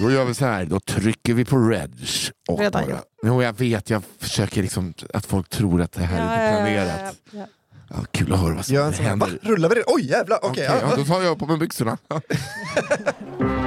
Då gör vi så här, då trycker vi på reg. Och Redan bara, jo, jag vet, jag försöker liksom att folk tror att det här är inte planerat. ja, ja. Ja, kul att höra vad som här, va? händer. Rullar vi det? Oj jävlar, okej. Ja. ja, då tar jag på mig byxorna.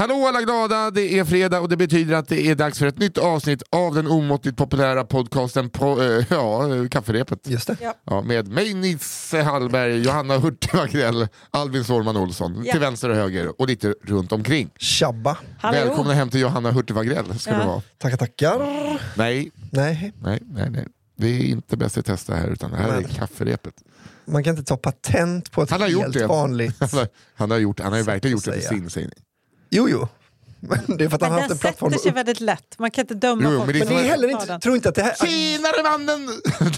Hallå alla glada, det är fredag och det betyder att det är dags för ett nytt avsnitt av den omåttligt populära podcasten på, eh, ja, Kafferepet. Just det. Ja. Ja, med mig Nisse Hallberg, Johanna Hurtig Wagrell, Albin Sårman Olsson Ja. till vänster och höger och lite runt omkring. Tjabba. Hallå. Välkomna hem till Johanna Hurtig Wagrell ska Ja. det vara. Tackar tackar. Nej, Nej, nej, nej, nej. Det är inte Bäst i testa här utan det här är Men- Kafferepet. man kan inte ta patent på ett Han har gjort helt det. vanligt... Han har, han har, gjort, han har ju verkligen att gjort det till säga. sin, säger ni. Jo, jo. Men det är för att han Men har den haft en plattform. sätter sig väldigt lätt. Man kan inte döma Jo, jo, folk. men det är Men det är heller inte, den. tror inte att det här... Tjenare mannen!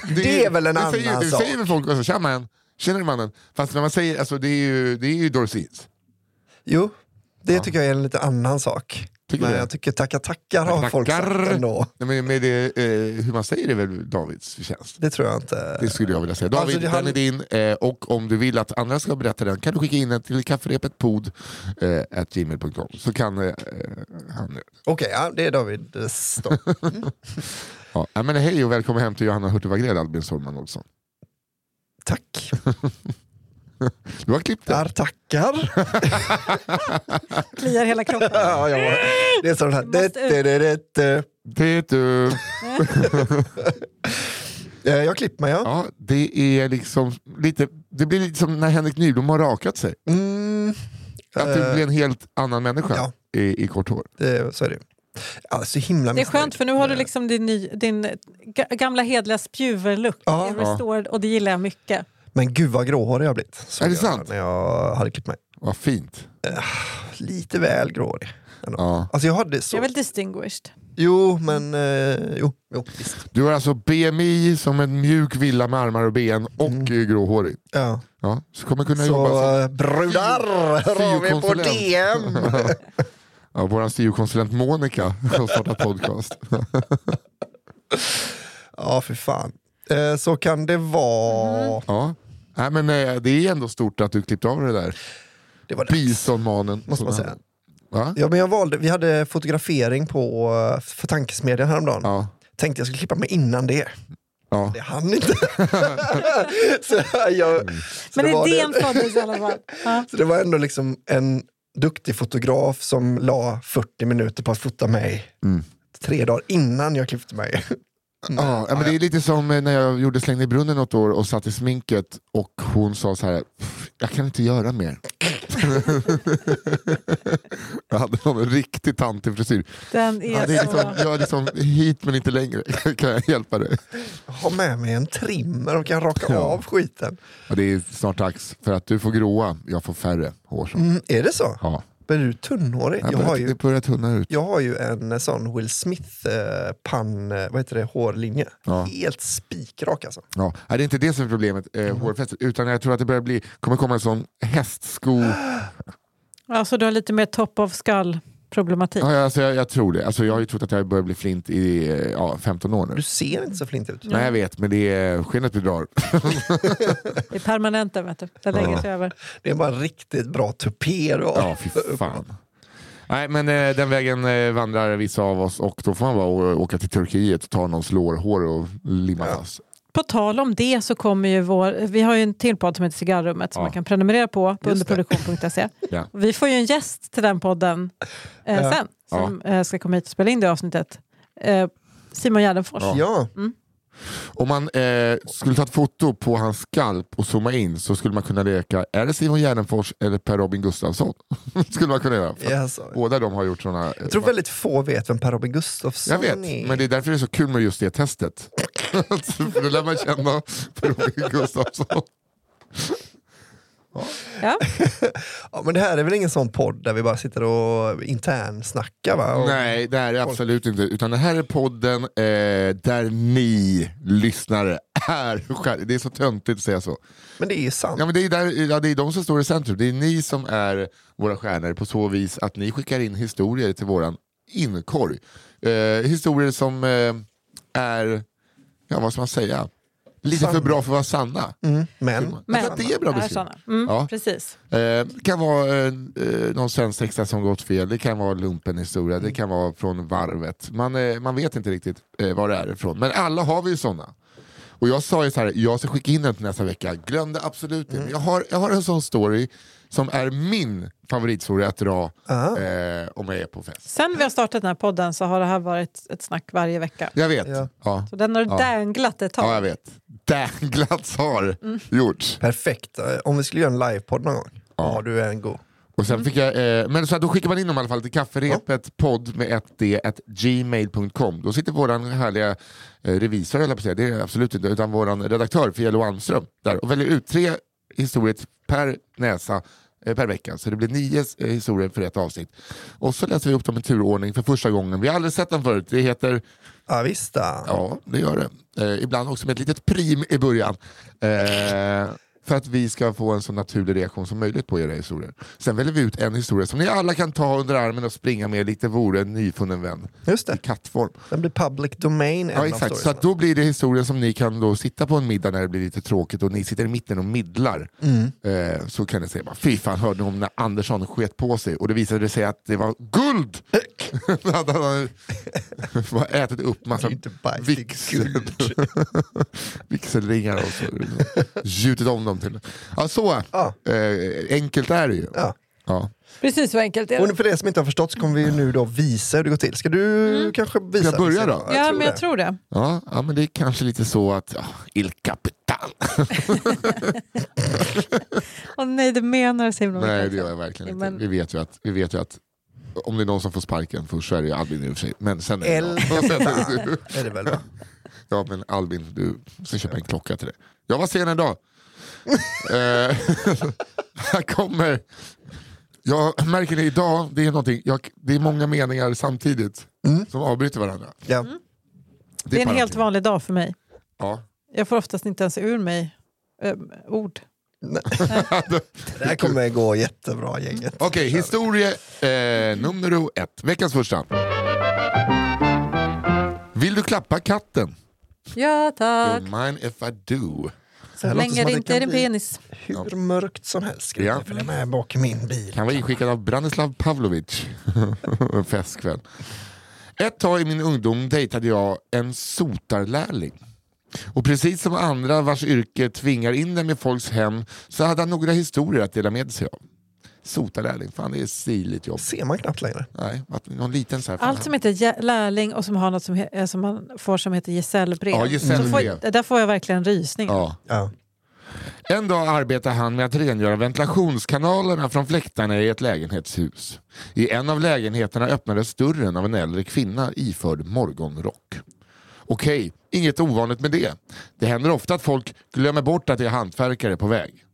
Det är väl en det säger, annan det sak. säger väl folk också, tja man, tjenare mannen. Fast när man säger, alltså det är ju, det är ju Dorseens. Jo, det Ja. tycker jag är en lite annan sak. Tycker det? jag tycker tackar tackar har folk sagt ändå. Nej, men med det, eh, hur man säger det är väl Davids förtjänst. Det tror jag inte. Det skulle jag vilja säga. Alltså, David, det den hade- är din eh, och om du vill att andra ska berätta den kan du skicka in den till kafferepetpod eh, så kan eh, han... Okej, ja, det är David eh, Stopp. Ja, men hej och välkommen hem till Johanna Hurtig Wagrell, Albin Sårman Olsson. Tack. Du har klippt den. Där tackar. Kliar hela kroppen. ja, ja. Det är sån här... Det, det, det, det. Det du. Eh, Jag klippt mig, ja. Ja, det är liksom lite, det blir lite som när Henrik Nyblom har rakat sig. Mm, Att du eh, blir en helt annan människa ja. i, i kort hår. det, så är det. Ja, så himla Det är skönt för nu har du liksom din, ny, din ga- gamla hedliga spjuverlook Ja. restored, och det gillar jag mycket. Men gud vad gråhårig jag har blivit. Är det jag sant? När jag hade klippt mig. Vad fint. Lite väl gråhårig. ändå. Ja. Alltså jag hade så. Jag är väl distinguished. Jo, men eh, jo, jo, visst. Du har alltså BMI som en mjuk villa med armar och ben och mm. gråhårig. Ja. Ja, så kommer kunna jobba Så som eh, brudar, hör av er på. DM. ja, vår syokonsulent Monica har startat podcast. ja, för fan. Eh, så kan det vara. Ja. Nej, men, eh, det är ändå stort att du klippte av det där. Det var Bisonmanen. måste man säga. Va? Ja, men jag valde, vi hade fotografering på, eh, för tankesmedjan häromdagen. Ja. Tänkte jag skulle klippa mig innan det. Ja. Det hann inte. så, jag, så Men idén föddes i alla fall. Ja. Så det var ändå liksom en duktig fotograf som la 40 minuter på att fota mig. Mm. Tre dagar innan jag klippte mig. Ja, ja, men det är lite som eh, när jag gjorde Släng i brunnen något år och satt i sminket och hon sa så här, "Pff, jag kan inte göra mer. jag hade någon riktigt tantig frisyr. Den är Ja, det är så... liksom, jag är liksom hit men inte längre, kan jag hjälpa dig? Ha med mig en trimmer och kan raka Ja. av skiten. Och det är snart dags för att du får gråa, jag får färre hår. Så. Mm, är det så? Ja. Men är du tunnhårig? Jag Jag har ju, Det börjar tunna ut. jag har ju en sån Will Smith eh, pann, eh, vad heter det, hårlinje. Ja. Helt spikrak alltså. Ja. Nej, Det är inte det som är problemet, Mm. eh, hårfästet, utan jag tror att det börjar bli, kommer komma en sån hästsko... Ja, så du har lite mer top of skull problematik. Ja, alltså, jag, jag tror det. Alltså, jag har ju trott att jag börjar bli flint i eh, ja, 15 år nu. Du ser inte så flint ut. Nej jag vet, men det är skenet bedrar. Det är permanent vet du. Det lägger sig över. Det är bara riktigt bra tupé du har. Ja, fy fan. Nej, men eh, den vägen eh, vandrar vissa av oss och då får man bara åka till Turkiet och ta någons lårhår och limma Ja. fast. På tal om det så kommer ju vår, vi har ju en till podd som heter Cigarrummet som Ja. man kan prenumerera på på underproduktion.se. Ja. Vi får ju en gäst till den podden eh, Ja. sen som eh, ska komma hit och spela in det avsnittet. Eh, Simon Gärdenfors. Ja. Ja, Om man eh, skulle ta ett foto på hans skalp och zooma in så skulle man kunna leka, är det Simon Gärdenfors eller Per Robin Gustafsson? skulle man kunna göra. Yes. Båda de har gjort sådana... Jag tror väldigt få vet vem Per Robin Gustafsson Jag vet, är. men det är därför det är så kul med just det testet. För lär man känna Per Robin Gustafsson. Ja. Ja, men det här är väl ingen sån podd där vi bara sitter och internsnackar va? Och, Nej, det här är absolut inte. Utan det här är podden eh, där ni lyssnare är stjärnor. Det är så töntigt att säga så. Men det är ju sant. Ja, men det, är där, ja, det är de som står i centrum. Det är ni som är våra stjärnor på så vis att ni skickar in historier till våran inkorg. Eh, historier som eh, är, ja vad ska man säga, lite Sanna. för bra för att vara sanna. Mm, men, Men Ja, det är bra såna. Mm, Ja. Precis. Eh, det kan vara eh, eh, någon svensexa som gått fel, det kan vara lumpenhistoria, det kan vara från varvet. Man, eh, man vet inte riktigt eh, var det är ifrån. Men alla har vi ju sådana. Och jag sa ju så här, jag ska skicka in den till nästa vecka. Glömde absolut det. Men Jag, har, jag har en sån story som är min favoritstory att dra eh, om jag är på fest. Sen vi har startat den här podden så har det här varit ett snack varje vecka. Jag vet. Ja. Ja, Så den har Ja. danglat ett tag. ja jag vet. Danglatts har gjorts. perfekt. Eh, Om vi skulle göra en livepodd någon gång. Ja. Ja, du är en god. Och sen fick jag, eh, men så att då skickar man in dem i alla fall till kafferepet podd med ett d at gmail.com. Då sitter våran härliga eh, revisor, jag på säga, det är absolut inte, utan våran redaktör Fielo Almström där och väljer ut tre historier per näsa per vecka. Så det blir nio eh, historier för ett avsnitt. Och så läser vi upp dem i turordning för första gången. Vi har aldrig sett den förut. Det heter Ja, visst. Ja, det gör det. Eh, ibland också med ett litet prim i början. Eh, för att vi ska få en så naturlig reaktion som möjligt på era historier. Sen väljer vi ut en historia som ni alla kan ta under armen och springa med lite vore en nyfunnen vän. Just I det. kattform. Den blir public domain. Ja exakt, så då blir det historien som ni kan då sitta på en middag när det blir lite tråkigt och ni sitter i mitten och middlar. Mm. Eh, så kan ni säga, fy fan hörde ni om när Andersson sket på sig och det visade sig att det var guld! Då hade han bara ätit upp massa vixel. vigselringar och så gjutit om dem till. Ja, så Ja. eh, enkelt är det ju. Ja. Ja. Precis så enkelt är Och det. för er som inte har förstått så kommer vi nu då visa hur det går till. Ska du kanske visa? Ska jag börja då? Ja, men jag det. tror det. Ja, ja, men det är kanske lite så att, ja, il capitan. Åh nej, du menar det så himla Nej det gör jag verkligen inte. Men- Vi, vet ju att, vi vet ju att om det är någon som får sparken först så är det ju Albin i och för sig. Men sen är det El jag. Capitan är det väl? Va? Ja men Albin, du ska köpa en klocka till dig. Jag var sen idag. Eh, här kommer, jag märker det idag, det är, någonting, jag, det är många meningar samtidigt Mm. som avbryter varandra. Ja. Det är en helt vanlig dag för mig. Ja. Jag får oftast inte ens ur mig eh, ord. Det här kommer gå jättebra gänget. Okej, historia eh, nummer ett. Veckans första. Vill du klappa katten? Ja tack. Don't mind if I do. Så länge det inte är kan din penis. Hur mörkt som helst ska Ja. ja. följa med bak i min bil. Kan vara inskickad av Branislav Pavlovic. festkväll. Ett tag i min ungdom dejtade jag en sotarlärling. Och precis som andra vars yrke tvingar in dem i folks hem så hade han några historier att dela med sig av. Sotarlärling, fan det är stiligt jobb. ser man knappt längre. Nej, att någon liten så här, Allt som heter lärling och som har något som, eh, som man får som heter gesällbrev. Ja, gesällbrev. får, där får jag verkligen rysning. Ja. Ja. En dag arbetade han med att rengöra ventilationskanalerna från fläktarna i ett lägenhetshus. I en av lägenheterna öppnades dörren av en äldre kvinna iförd morgonrock. Okej, inget ovanligt med det. Det händer ofta att folk glömmer bort att det är hantverkare på väg.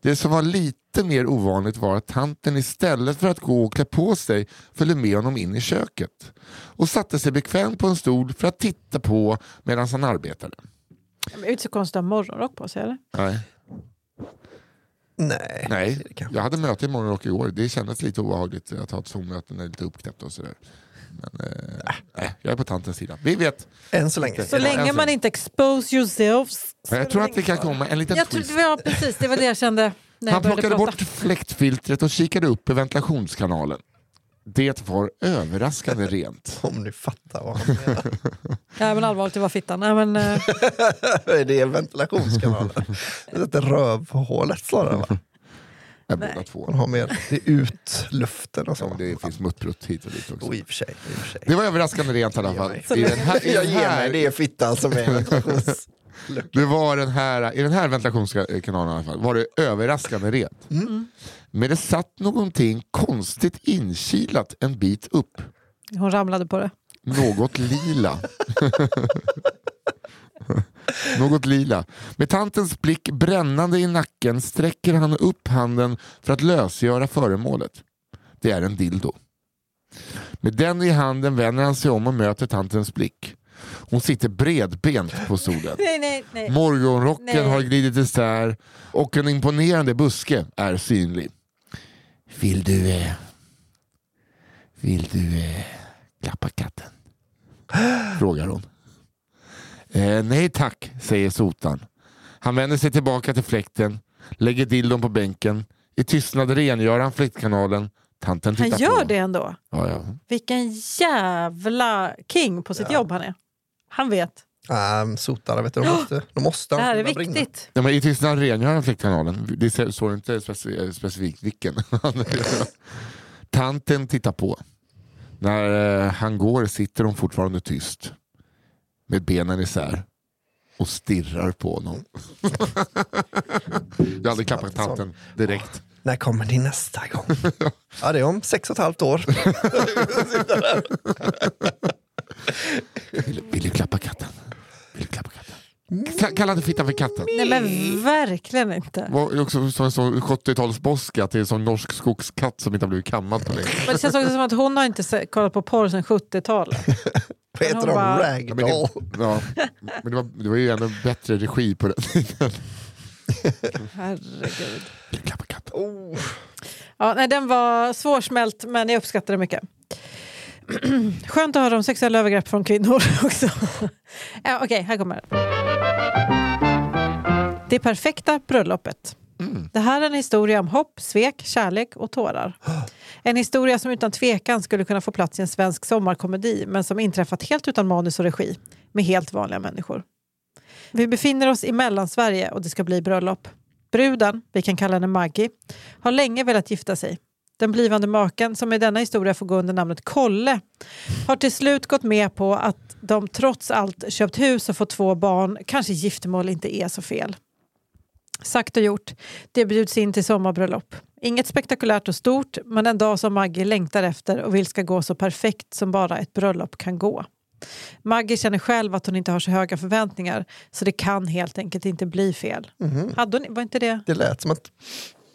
Det som var lite mer ovanligt var att tanten istället för att gå och klä på sig följde med honom in i köket och satte sig bekvämt på en stol för att titta på medan han arbetade. Men Det är inte så konstigt att ha morgonrock på sig eller? Nej. Nej. Nej, jag hade möte i morgonrock igår. Det kändes lite obehagligt att ha ett Zoom-möte när det är lite uppknäppt och sådär. Men eh, nej, jag är på tantens sida. Vi vet. Än så länge. Så länge man inte expose yourselves. så Jag tror det att det kan komma en liten Jag twist. ja, precis, det var det jag kände när Han jag plockade prata. bort fläktfiltret och kikade upp i ventilationskanalen. Det var överraskande rent. Om ni fattar vad han menar. Nej men allvarligt, det var fittan. Nej, men, eh, det är ventilationskanalen. Det är rövhålet snarare va? Ja, Nej. båda två. Man har mer det är ut luften och Ja, så. det finns muttrutt hit och dit också. Och i och för sig. I och för sig. Det var överraskande rent i alla fall. Ja, I den här, i Jag ger mig, det är fittan som är det var den här, I den här ventilationskanalen i alla fall var det överraskande rent. Men det satt någonting konstigt inkilat en bit upp. hon ramlade på det. Något lila. Något lila. Med tantens blick brännande i nacken sträcker han upp handen för att lösgöra föremålet. Det är en dildo. Med den i handen vänder han sig om och möter tantens blick. Hon sitter bredbent på stolen. Nej, nej, nej. Morgonrocken Nej. har glidit isär och en imponerande buske är synlig. Vill du... Eh, vill du eh, klappa katten? Frågar hon. Eh, nej tack, säger sotan. Han vänder sig tillbaka till fläkten, lägger dildon på bänken. I tystnad rengör han fläktkanalen. Tanten Han gör på. det ändå. Ja, ja. Vilken jävla king på sitt jobb han är. Han vet. Ähm, sotare, vet du, de måste, de måste Det här är viktigt. Ja, men I tystnad rengör han fläktkanalen. Det står inte speci- specifikt vilken. Tanten tittar på. När eh, han går sitter hon fortfarande tyst. Med benen isär. Och stirrar på honom. Jag hade klappat tanten direkt. När kommer ni nästa gång? ja, det är om sex och ett halvt år. Vill, vill du klappa katten? Vill du klappa katten? Ka- Kalla inte fittan för katten. Nej men verkligen inte. Det var också som en sån 70-talsboska att det är en sån norsk skogskatt som inte har blivit kammad på länge. Men det känns också som att hon har inte kollat på porr sedan 70-talet. Vad heter de? bara- Ja, men det, Ragdoll? ja, men det, var, det var ju ändå bättre regi på den tiden. Herregud. Oh. Ja, nej, den var svårsmält men jag uppskattar det mycket. Skönt att höra om sexuella övergrepp från kvinnor också. ja, Okej, här kommer det. Det perfekta bröllopet. Mm. Det här är en historia om hopp, svek, kärlek och tårar. En historia som utan tvekan skulle kunna få plats i en svensk sommarkomedi men som inträffat helt utan manus och regi med helt vanliga människor. Vi befinner oss i Mellansverige och det ska bli bröllop. Bruden, vi kan kalla henne Maggie, har länge velat gifta sig. Den blivande maken, som i denna historia får gå under namnet Kolle, har till slut gått med på att de trots allt köpt hus och fått två barn, kanske giftermål inte är så fel. Sagt och gjort, det bjuds in till sommarbröllop. Inget spektakulärt och stort, men en dag som Maggie längtar efter och vill ska gå så perfekt som bara ett bröllop kan gå. Maggie känner själv att hon inte har så höga förväntningar, så det kan helt enkelt inte bli fel. Hade hon, var inte det? Det lät som att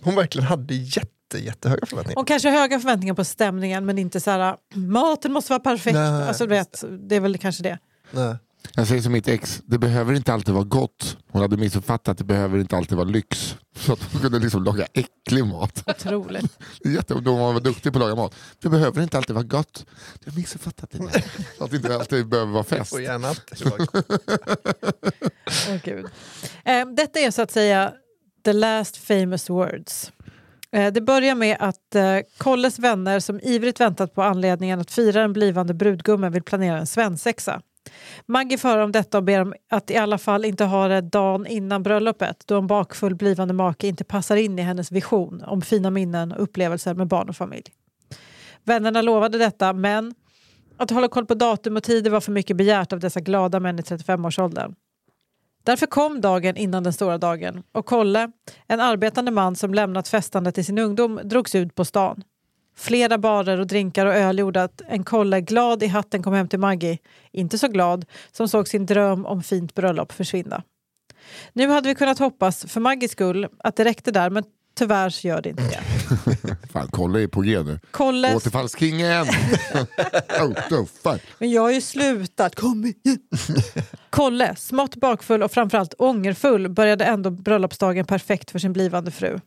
hon verkligen hade jätte, jättehöga förväntningar. Hon kanske har höga förväntningar på stämningen men inte så här maten måste vara perfekt. Nej, alltså, vet, det är väl kanske det. Nej. Jag säger som mitt ex, det behöver inte alltid vara gott. Hon hade missuppfattat, det behöver inte alltid vara lyx. Så att hon kunde liksom laga äcklig mat. Otroligt. Det är Jätte, då var duktig på att laga mat. Det behöver inte alltid vara gott. Du har missuppfattat det. där. Att det inte alltid behöver vara fest. Och gärna alltid vara gott. Åh, Gud. Eh, detta är så att säga the last famous words. Eh, det börjar med att eh, Kolles vänner som ivrigt väntat på anledningen att fira den blivande brudgummen vill planera en svensexa. Maggie får höra om detta och ber om att i alla fall inte ha det dagen innan bröllopet då en bakfull blivande make inte passar in i hennes vision om fina minnen och upplevelser med barn och familj. Vännerna lovade detta men att hålla koll på datum och tider var för mycket begärt av dessa glada män i 35-årsåldern. Därför kom dagen innan den stora dagen och Kolle, en arbetande man som lämnat festandet i sin ungdom, drogs ut på stan. Flera barer och drinkar och öl gjorde att en Kolle glad i hatten kom hem till Maggie, inte så glad, som såg sin dröm om fint bröllop försvinna. Nu hade vi kunnat hoppas, för Maggies skull, att det räckte där men tyvärr så gör det inte det. Fan, kolla är på G nu. Kolles, Återfallskingen! oh, men jag har ju slutat, kom igen! Kolle, smått bakfull och framförallt ångerfull, började ändå bröllopsdagen perfekt för sin blivande fru.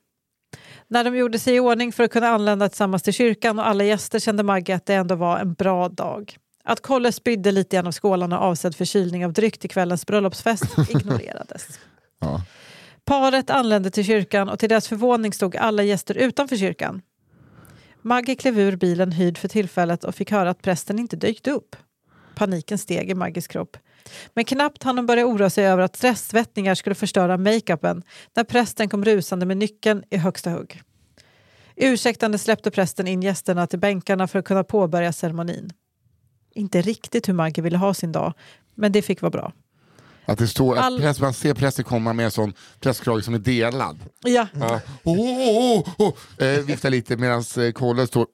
När de gjorde sig i ordning för att kunna anlända tillsammans till kyrkan och alla gäster kände Maggie att det ändå var en bra dag. Att Kolle spydde lite grann av skålarna avsedd förkylning av dryck till kvällens bröllopsfest ignorerades. Ja. Paret anlände till kyrkan och till deras förvåning stod alla gäster utanför kyrkan. Maggie klev ur bilen hyrd för tillfället och fick höra att prästen inte dykt upp. Paniken steg i Maggies kropp. Men knappt hann hon börja oroa sig över att stressvettningar skulle förstöra makeupen när prästen kom rusande med nyckeln i högsta hugg. Ursäktande släppte prästen in gästerna till bänkarna för att kunna påbörja ceremonin. Inte riktigt hur Maggie ville ha sin dag, men det fick vara bra. Att det står All- att präst, man ser prästen komma med en sån prästkrage som är delad. Ja, Ja. Oh, oh, oh, oh. Eh, viftar lite medan eh, Kolle står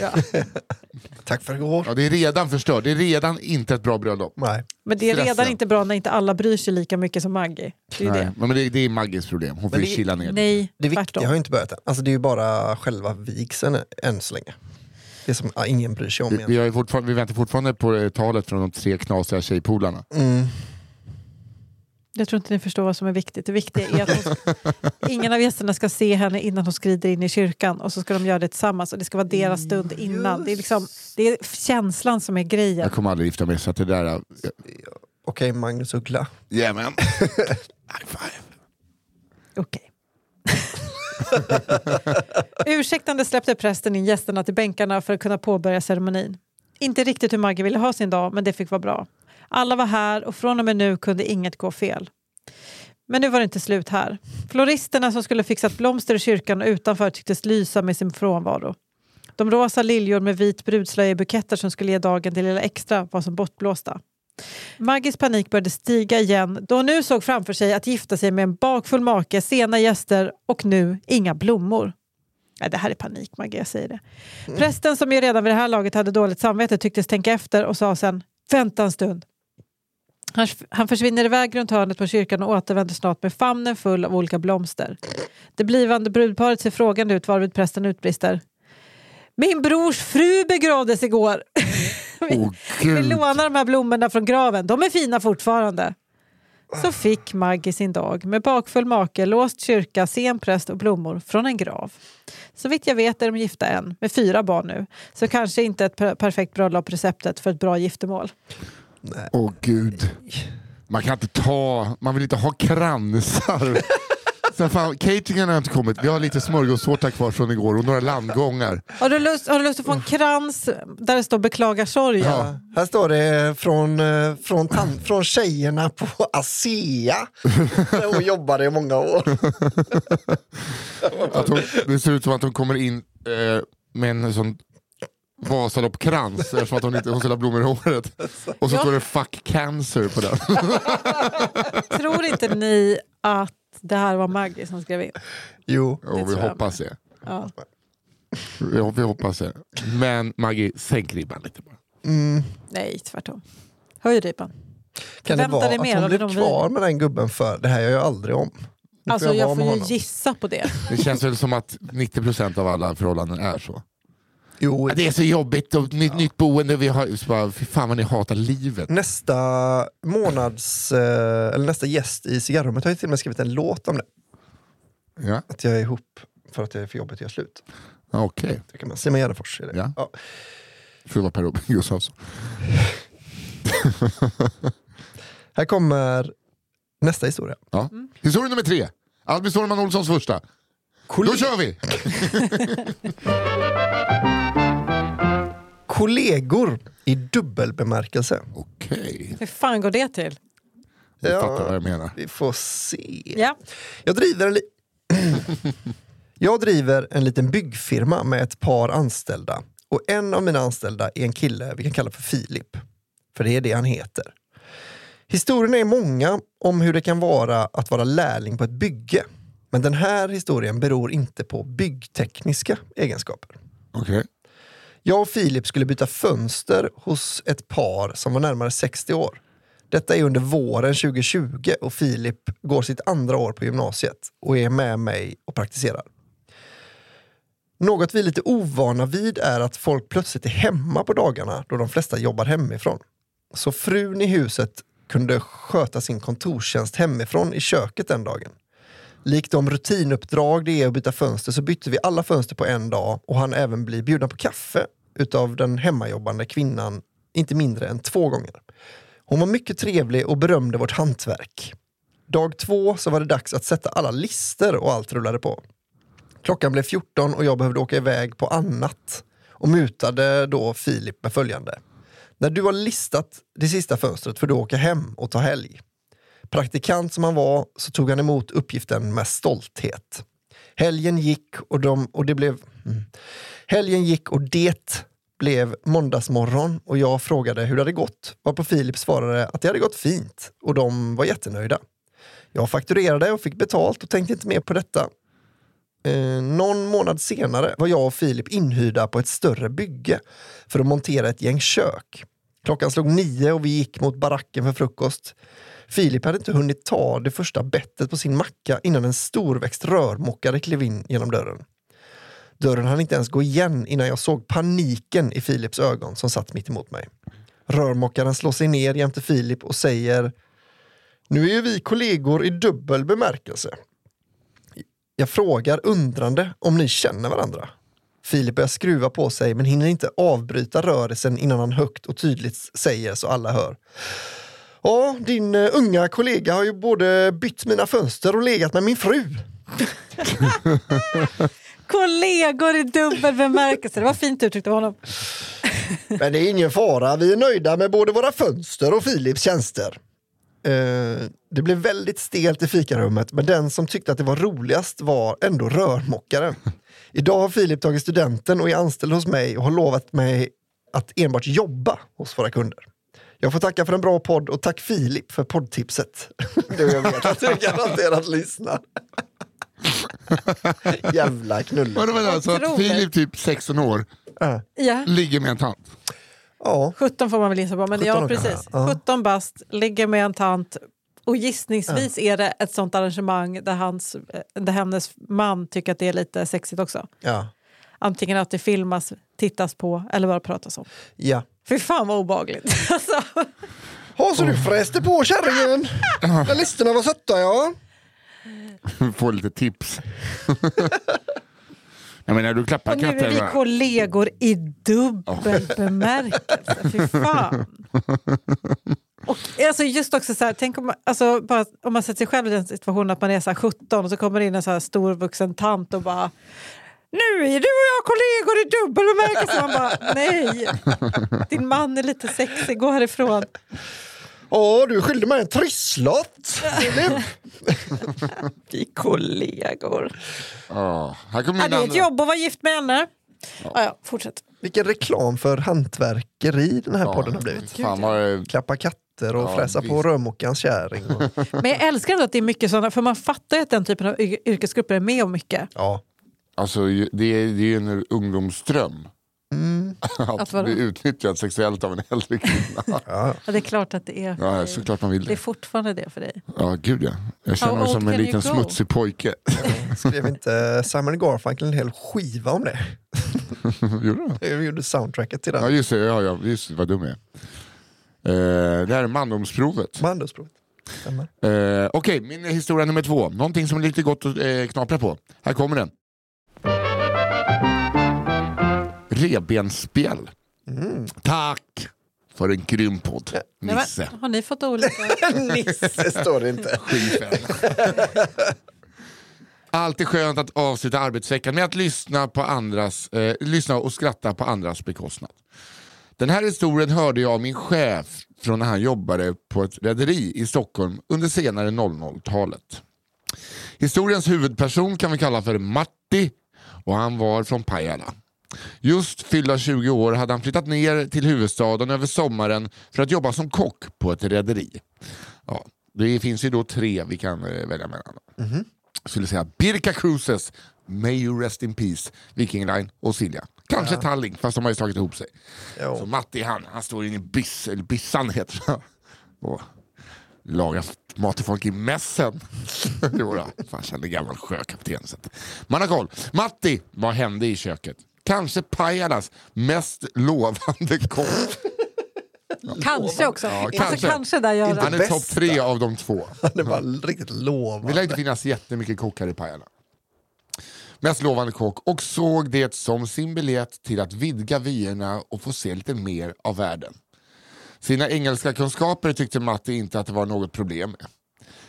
Ja. Tack för igår. Ja, det är redan förstört, det är redan inte ett bra bröllop. Nej. Men det är redan Stressen. inte bra när inte alla bryr sig lika mycket som Maggie. Det är Nej, det. men det, det är Maggis problem, hon får ju det- chilla ner. Nej, Det viktiga har ju inte börjat än. Alltså det är ju bara själva vigseln än så länge. Det som ja, ingen bryr sig om Vi, vi, har ju fortfarande, vi väntar fortfarande på talet från de tre knasiga tjejpolarna. Mm. Jag tror inte ni förstår vad som är viktigt. Det viktiga är att hon, ingen av gästerna ska se henne innan hon skrider in i kyrkan och så ska de göra det tillsammans och det ska vara deras stund innan. Det är, liksom, det är känslan som är grejen. Jag kommer aldrig gifta mig så att det där... eh, Okej, Magnus Uggla. Yeah man. High five. Okej. Ursäktande släppte prästen in gästerna till bänkarna för att kunna påbörja ceremonin. Inte riktigt hur Maggie ville ha sin dag, men det fick vara bra. Alla var här och från och med nu kunde inget gå fel. Men nu var det inte slut här. Floristerna som skulle fixat blomster i kyrkan och utanför tycktes lysa med sin frånvaro. De rosa liljor med vit brudslöja i buketter som skulle ge dagen det lilla extra var som bortblåsta. Maggies panik började stiga igen då hon nu såg framför sig att gifta sig med en bakfull make, sena gäster och nu inga blommor. Nej, det här är panik, Maggie, jag säger det. Prästen som ju redan vid det här laget hade dåligt samvete tycktes tänka efter och sa sen “Vänta en stund”. Han, han försvinner iväg runt hörnet på kyrkan och återvänder snart med famnen full av olika blomster. Det blivande brudparet ser frågande ut varvid prästen utbrister “Min brors fru begravdes igår!” Vi- Åh vi lånar de här blommorna från graven. De är fina fortfarande. Så fick Maggie sin dag med bakfull make, låst kyrka, sen präst och blommor från en grav. Så vitt jag vet är de gifta än, med fyra barn nu. Så kanske inte ett per- perfekt bröllop receptet för ett bra giftermål. Åh gud. Man kan inte ta, man vill inte ha kransar. Sen fan, cateringen har inte kommit. Vi har lite smörgåstårta kvar från igår och några landgångar. Har du lust, har du lust att få en krans där det står beklagar sorgen? Ja, här står det från, eh, från, tan- från tjejerna på ASEA. Där hon jobbade i många år. Att hon, det ser ut som att hon kommer in eh, med en sån Vasaloppkrans eftersom att hon inte hon skulle ha blommor i håret. Och så står det 'fuck cancer' på den. Tror inte ni att det här var Maggie som skrev in? Jo. Och vi jag hoppas det. Ja. Vi, vi hoppas det. Men Maggie, sänk ribban lite bara. Mm. Nej, tvärtom. Höj ribban. Kan det vara att hon blev de kvar med den gubben för det här gör jag aldrig om. Alltså jag med får ju honom. gissa på det. Det känns väl som att 90% av alla förhållanden är så. Jo, Ja, Det är så jobbigt och nytt, nytt boende. Vi har, så bara, fy fan vad ni hatar livet. nästa månads, eh, eller nästa gäst i cigarrummet har ju till och med skrivit en låt om det. Ja, Att jag är ihop för att jag är för jobbigt att göra slut. Okej, Det kan man. Simon Gärdenfors är det. Ja. Ja. det var Per Robin Gustafsson. Här kommer nästa historia. Ja. Historia nummer tre. Albin Sårman Olssons första. Då kör vi! Kollegor i dubbelbemärkelse. Okej, Hur fan går det till? du fattar vad jag menar. Vi får se. Ja. Jag driver en, li- jag driver en liten byggfirma med ett par anställda. Och en av mina anställda är en kille vi kan kalla för Filip. För det är det han heter. Historierna är många om hur det kan vara att vara lärling på ett bygge. Men den här historien beror inte på byggtekniska egenskaper. Okej. Jag och Filip skulle byta fönster hos ett par som var närmare 60 år. Detta är under våren 2020 och Filip går sitt andra år på gymnasiet och är med mig och praktiserar. Något vi är lite ovana vid är att folk plötsligt är hemma på dagarna då de flesta jobbar hemifrån. Så frun i huset kunde sköta sin kontorstjänst hemifrån i köket den dagen. Likt de rutinuppdrag det är att byta fönster så bytte vi alla fönster på en dag och han även bli bjudna på kaffe utav den hemmajobbande kvinnan inte mindre än två gånger. Hon var mycket trevlig och berömde vårt hantverk. Dag två så var det dags att sätta alla lister och allt rullade på. Klockan blev 14 och jag behövde åka iväg på annat och mutade då Filip med följande. När du har listat det sista fönstret får du åka hem och ta helg. Praktikant som han var så tog han emot uppgiften med stolthet. Helgen gick och, de, och det blev... Mm. Helgen gick och det blev måndagsmorgon och jag frågade hur det hade gått varpå Filip svarade att det hade gått fint och de var jättenöjda. Jag fakturerade och fick betalt och tänkte inte mer på detta. Eh, någon månad senare var jag och Filip inhyrda på ett större bygge för att montera ett gäng kök. Klockan slog nio och vi gick mot baracken för frukost. Filip hade inte hunnit ta det första bettet på sin macka innan en storväxt rörmokare klev in genom dörren. Dörren hann inte ens gå igen innan jag såg paniken i Filips ögon som satt mitt emot mig. Rörmokaren slår sig ner jämte Filip och säger Nu är ju vi kollegor i dubbel bemärkelse. Jag frågar undrande om ni känner varandra. Filip börjar skruva på sig men hinner inte avbryta rörelsen innan han högt och tydligt säger så alla hör. Ja, din uh, unga kollega har ju både bytt mina fönster och legat med min fru. Kollegor i dubbel bemärkelse. Det var fint uttryckt av honom. Men det är ingen fara, vi är nöjda med både våra fönster och Philips tjänster. Uh, det blev väldigt stelt i fikarummet, men den som tyckte att det var roligast var ändå rörmokaren. Idag har Filip tagit studenten och är anställd hos mig och har lovat mig att enbart jobba hos våra kunder. Jag får tacka för en bra podd och tack Filip för poddtipset. Du, jag vet att du garanterat lyssnar. Jävla knulle. Vadå menar alltså att. Filip, typ 16 år, Ja. Ligger med en tant? Ja, 17 får man väl gissa på, men 17 ja precis. ja. 17 bast, ligger med en tant och gissningsvis är det ett sånt arrangemang där, hans, eh, där hennes man tycker att det är lite sexigt också. ja, Antingen att det filmas, tittas på eller bara pratas om. ja. Fy fan vad obehagligt. Alltså, Ja, så du fräste på kärringen. När listorna var sötta, ja. Får lite tips. Jag menar, du klappar och nu är vi katterna. kollegor i dubbel bemärkelse. Fy fan. Och alltså just också så här, tänk om man, alltså bara, om man sätter sig själv i den situationen att man är så här 17 och så kommer det in en så här stor vuxen tant och bara nu är du och jag kollegor i dubbel bemärkelse. Man bara nej, din man är lite sexig, gå härifrån. Ja, du skyllde mig en trisslott. Filip. Vi kollegor. Ja, här kommer Ja, det är ett jobb att vara gift med henne. Ja. Ja, fortsätt. Vilken reklam för hantverkeri den här podden har blivit. Fan Klappa katter och Ja, fräsa på visst. rörmokarens kärring. Och, Men jag älskar ändå att det är mycket sådana, för man fattar ju att den typen av yr- yrkesgrupper är med om mycket. ja. Alltså, det, är, det är ju en ungdomsdröm. Att, Att vadå? bli utnyttjad sexuellt av en äldre kvinna. Ja. Ja, det är klart att det är. Ja, såklart man vill Det är det. fortfarande det för dig. Ja, gud ja. Jag känner How mig som en liten smutsig pojke. Skrev inte Simon Garfunkel en hel skiva om det? Gjorde han? Jag gjorde soundtracket till Ja, den. just det. Ja, ja, just det, vad dum jag är. Eh, det här är mandomsprovet. Mandelsprovet. Stämmer. Eh, Okej, min historia nummer två. Någonting som är lite gott att eh, knapra på. Här kommer den. Revbensspjäll. Tack för en grym podd, Nisse. men, har ni fått olika? Nisse står det inte. Alltid skönt att avsluta arbetsveckan med att lyssna, på andras, eh, lyssna och skratta på andras bekostnad. Den här historien hörde jag av min chef från när han jobbade på ett rederi i Stockholm under senare 00-talet. Historiens huvudperson kan vi kalla för Matti och han var från Pajala. Just fyllda 20 år hade han flyttat ner till huvudstaden över sommaren för att jobba som kock på ett rederi. Ja, det finns ju då tre vi kan eh, välja mellan. Jag skulle säga Birka Cruises, May you rest in peace, Viking Line och Silja. Kanske Tallink, fast de har ju slagit ihop sig. Jo. Så Matti han, han står inne i biss, eller Bissan heter det. Och lagar mat till folk i mässen. jo då, fan kände gammal sjökapten. Man har koll. Matti, vad hände i köket? Kanske Pajalas mest lovande kock. kanske också. Ja, Alltså, kanske. kanske där gör Han det. är topp tre av de två. Det var riktigt Det lär lovande. inte finnas jättemycket kockar i Pajala. Mest lovande kock och såg det som sin biljett till att vidga vyerna och få se lite mer av världen. Sina engelska kunskaper tyckte Matti inte att det var något problem med.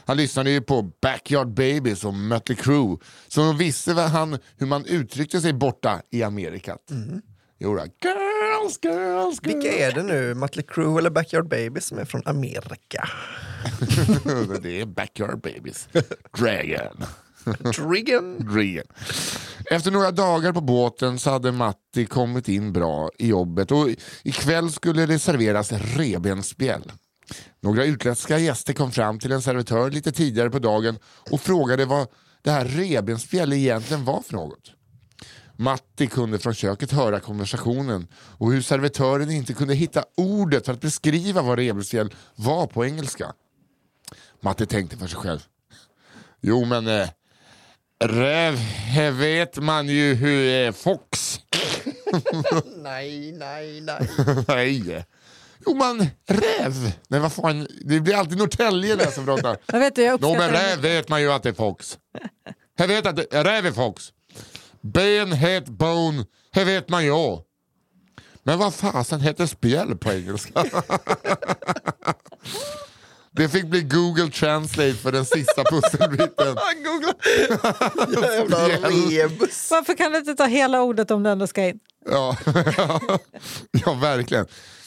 Han lyssnade ju på Backyard Babies och Mötley Crüe så då visste han hur man uttryckte sig borta i Amerikat. Mm. Jo girls, girls, girls. Vilka är det nu? Mötley Crüe eller Backyard Babies som är från Amerika? det är Backyard Babies. Dragon. Trigon. Green. Efter några dagar på båten så hade Matti kommit in bra i jobbet och ikväll skulle det serveras revbensspjäll. Några utländska gäster kom fram till en servitör lite tidigare på dagen och frågade vad det här revbensspjäll egentligen var för något. Matti kunde från köket höra konversationen och hur servitören inte kunde hitta ordet för att beskriva vad revbensspjäll var på engelska. Matti tänkte för sig själv. Jo men eh, räv vet man ju hur är fox. Nej, nej, nej. Nej. Jo man, räv. Nej vad fan, det blir alltid Norrtälje där som pratar. Jag vet, jag uppskattar men det. räv vet man ju att det är fox. Jag vet att det, räv är fox. Ben, het, bone, det vet man ju. Men vad fasen heter spjäll på engelska? Det fick bli Google Translate för den sista pusselbiten. Googla! Jävla rebus. Varför kan du inte ta hela ordet om du ändå ska in? Ja, ja verkligen.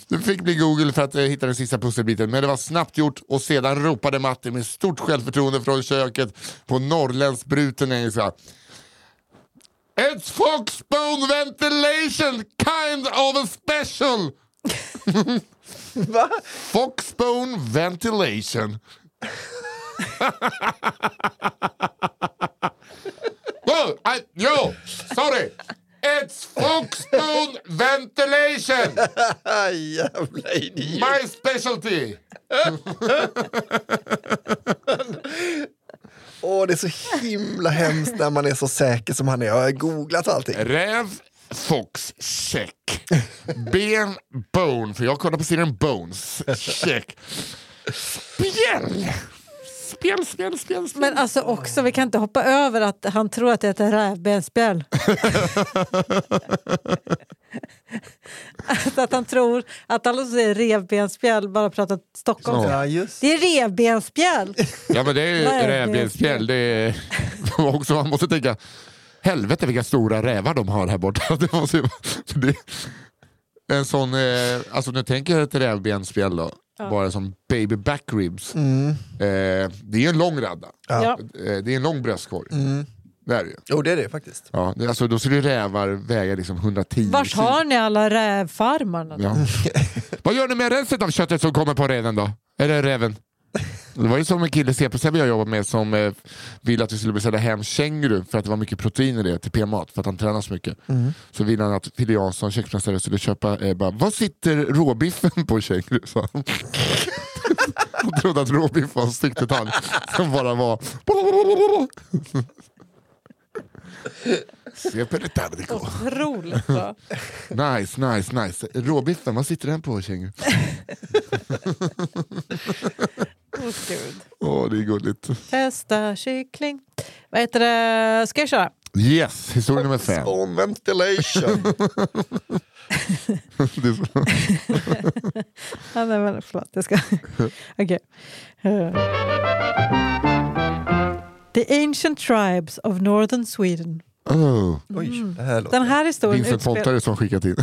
Det fick bli Google för att eh, hitta den sista pusselbiten, men det var snabbt gjort och sedan ropade Matti med stort självförtroende från köket på norrländsk bruten engelska. It's foxbone ventilation, kind of a special! Va? Foxbone ventilation. Whoa, I, yo, sorry. It's foxbone ventilation, jävla idiot. my specialty. Åh, det är så himla hemskt när man är så säker som han är. Jag har googlat allting. Räv, fox, check. Ben, bone, för jag kollar på serien Bones, check. Spjäll! Spjäll, spjäll, spjäll, spjäll. Men alltså också, vi kan inte hoppa över att han tror att det heter rävbensspjäll. alltså att han tror att alla som säger revbensspjäll bara pratar Stockholm. Ja. Det är revbensspjäll! Ja men det är rävbensspjäll. Det är också, man måste tänka, helvete vilka stora rävar de har här borta. Det måste det, en sån, eh, alltså nu tänker jag ett rävbensspjäll då, bara som baby back ribs. Mm. Eh, det är en lång radda. Ja. Ja. Eh, det är en lång bröstkorg. Mm. Det är det ju. Jo, det är det faktiskt. Ja, det, alltså, då skulle rävar väga liksom 110 Vars kilo. har ni alla rävfarmarna? Ja. Vad gör ni med resten av köttet som kommer på reven då? Är det reven? Det var ju som en kille CP jag jobbade med som eh, ville att vi skulle beställa hem känguru för att det var mycket protein i det till p-mat för att han tränar så mycket. Så ville han att Fille Jansson, köksmästare, skulle köpa, eh, bara, vad sitter råbiffen på känguru? sa han. Han trodde att råbiff var en styckdetalj som bara var... Retardico. Otroligt bra. Nice, nice, nice. Råbiffen, vad sitter den på känguru? Åh. Åh, det är gulligt. Testa kyckling. Vad heter det? Ska jag köra? Yes, historia nummer fem. On ventilation. Ja, nej, men, förlåt, jag ska... Okej. Eh. The ancient tribes of northern Sweden. Oh, Oj, det här låter... Den här historien, Vincent utspel... Pontare som skickat in.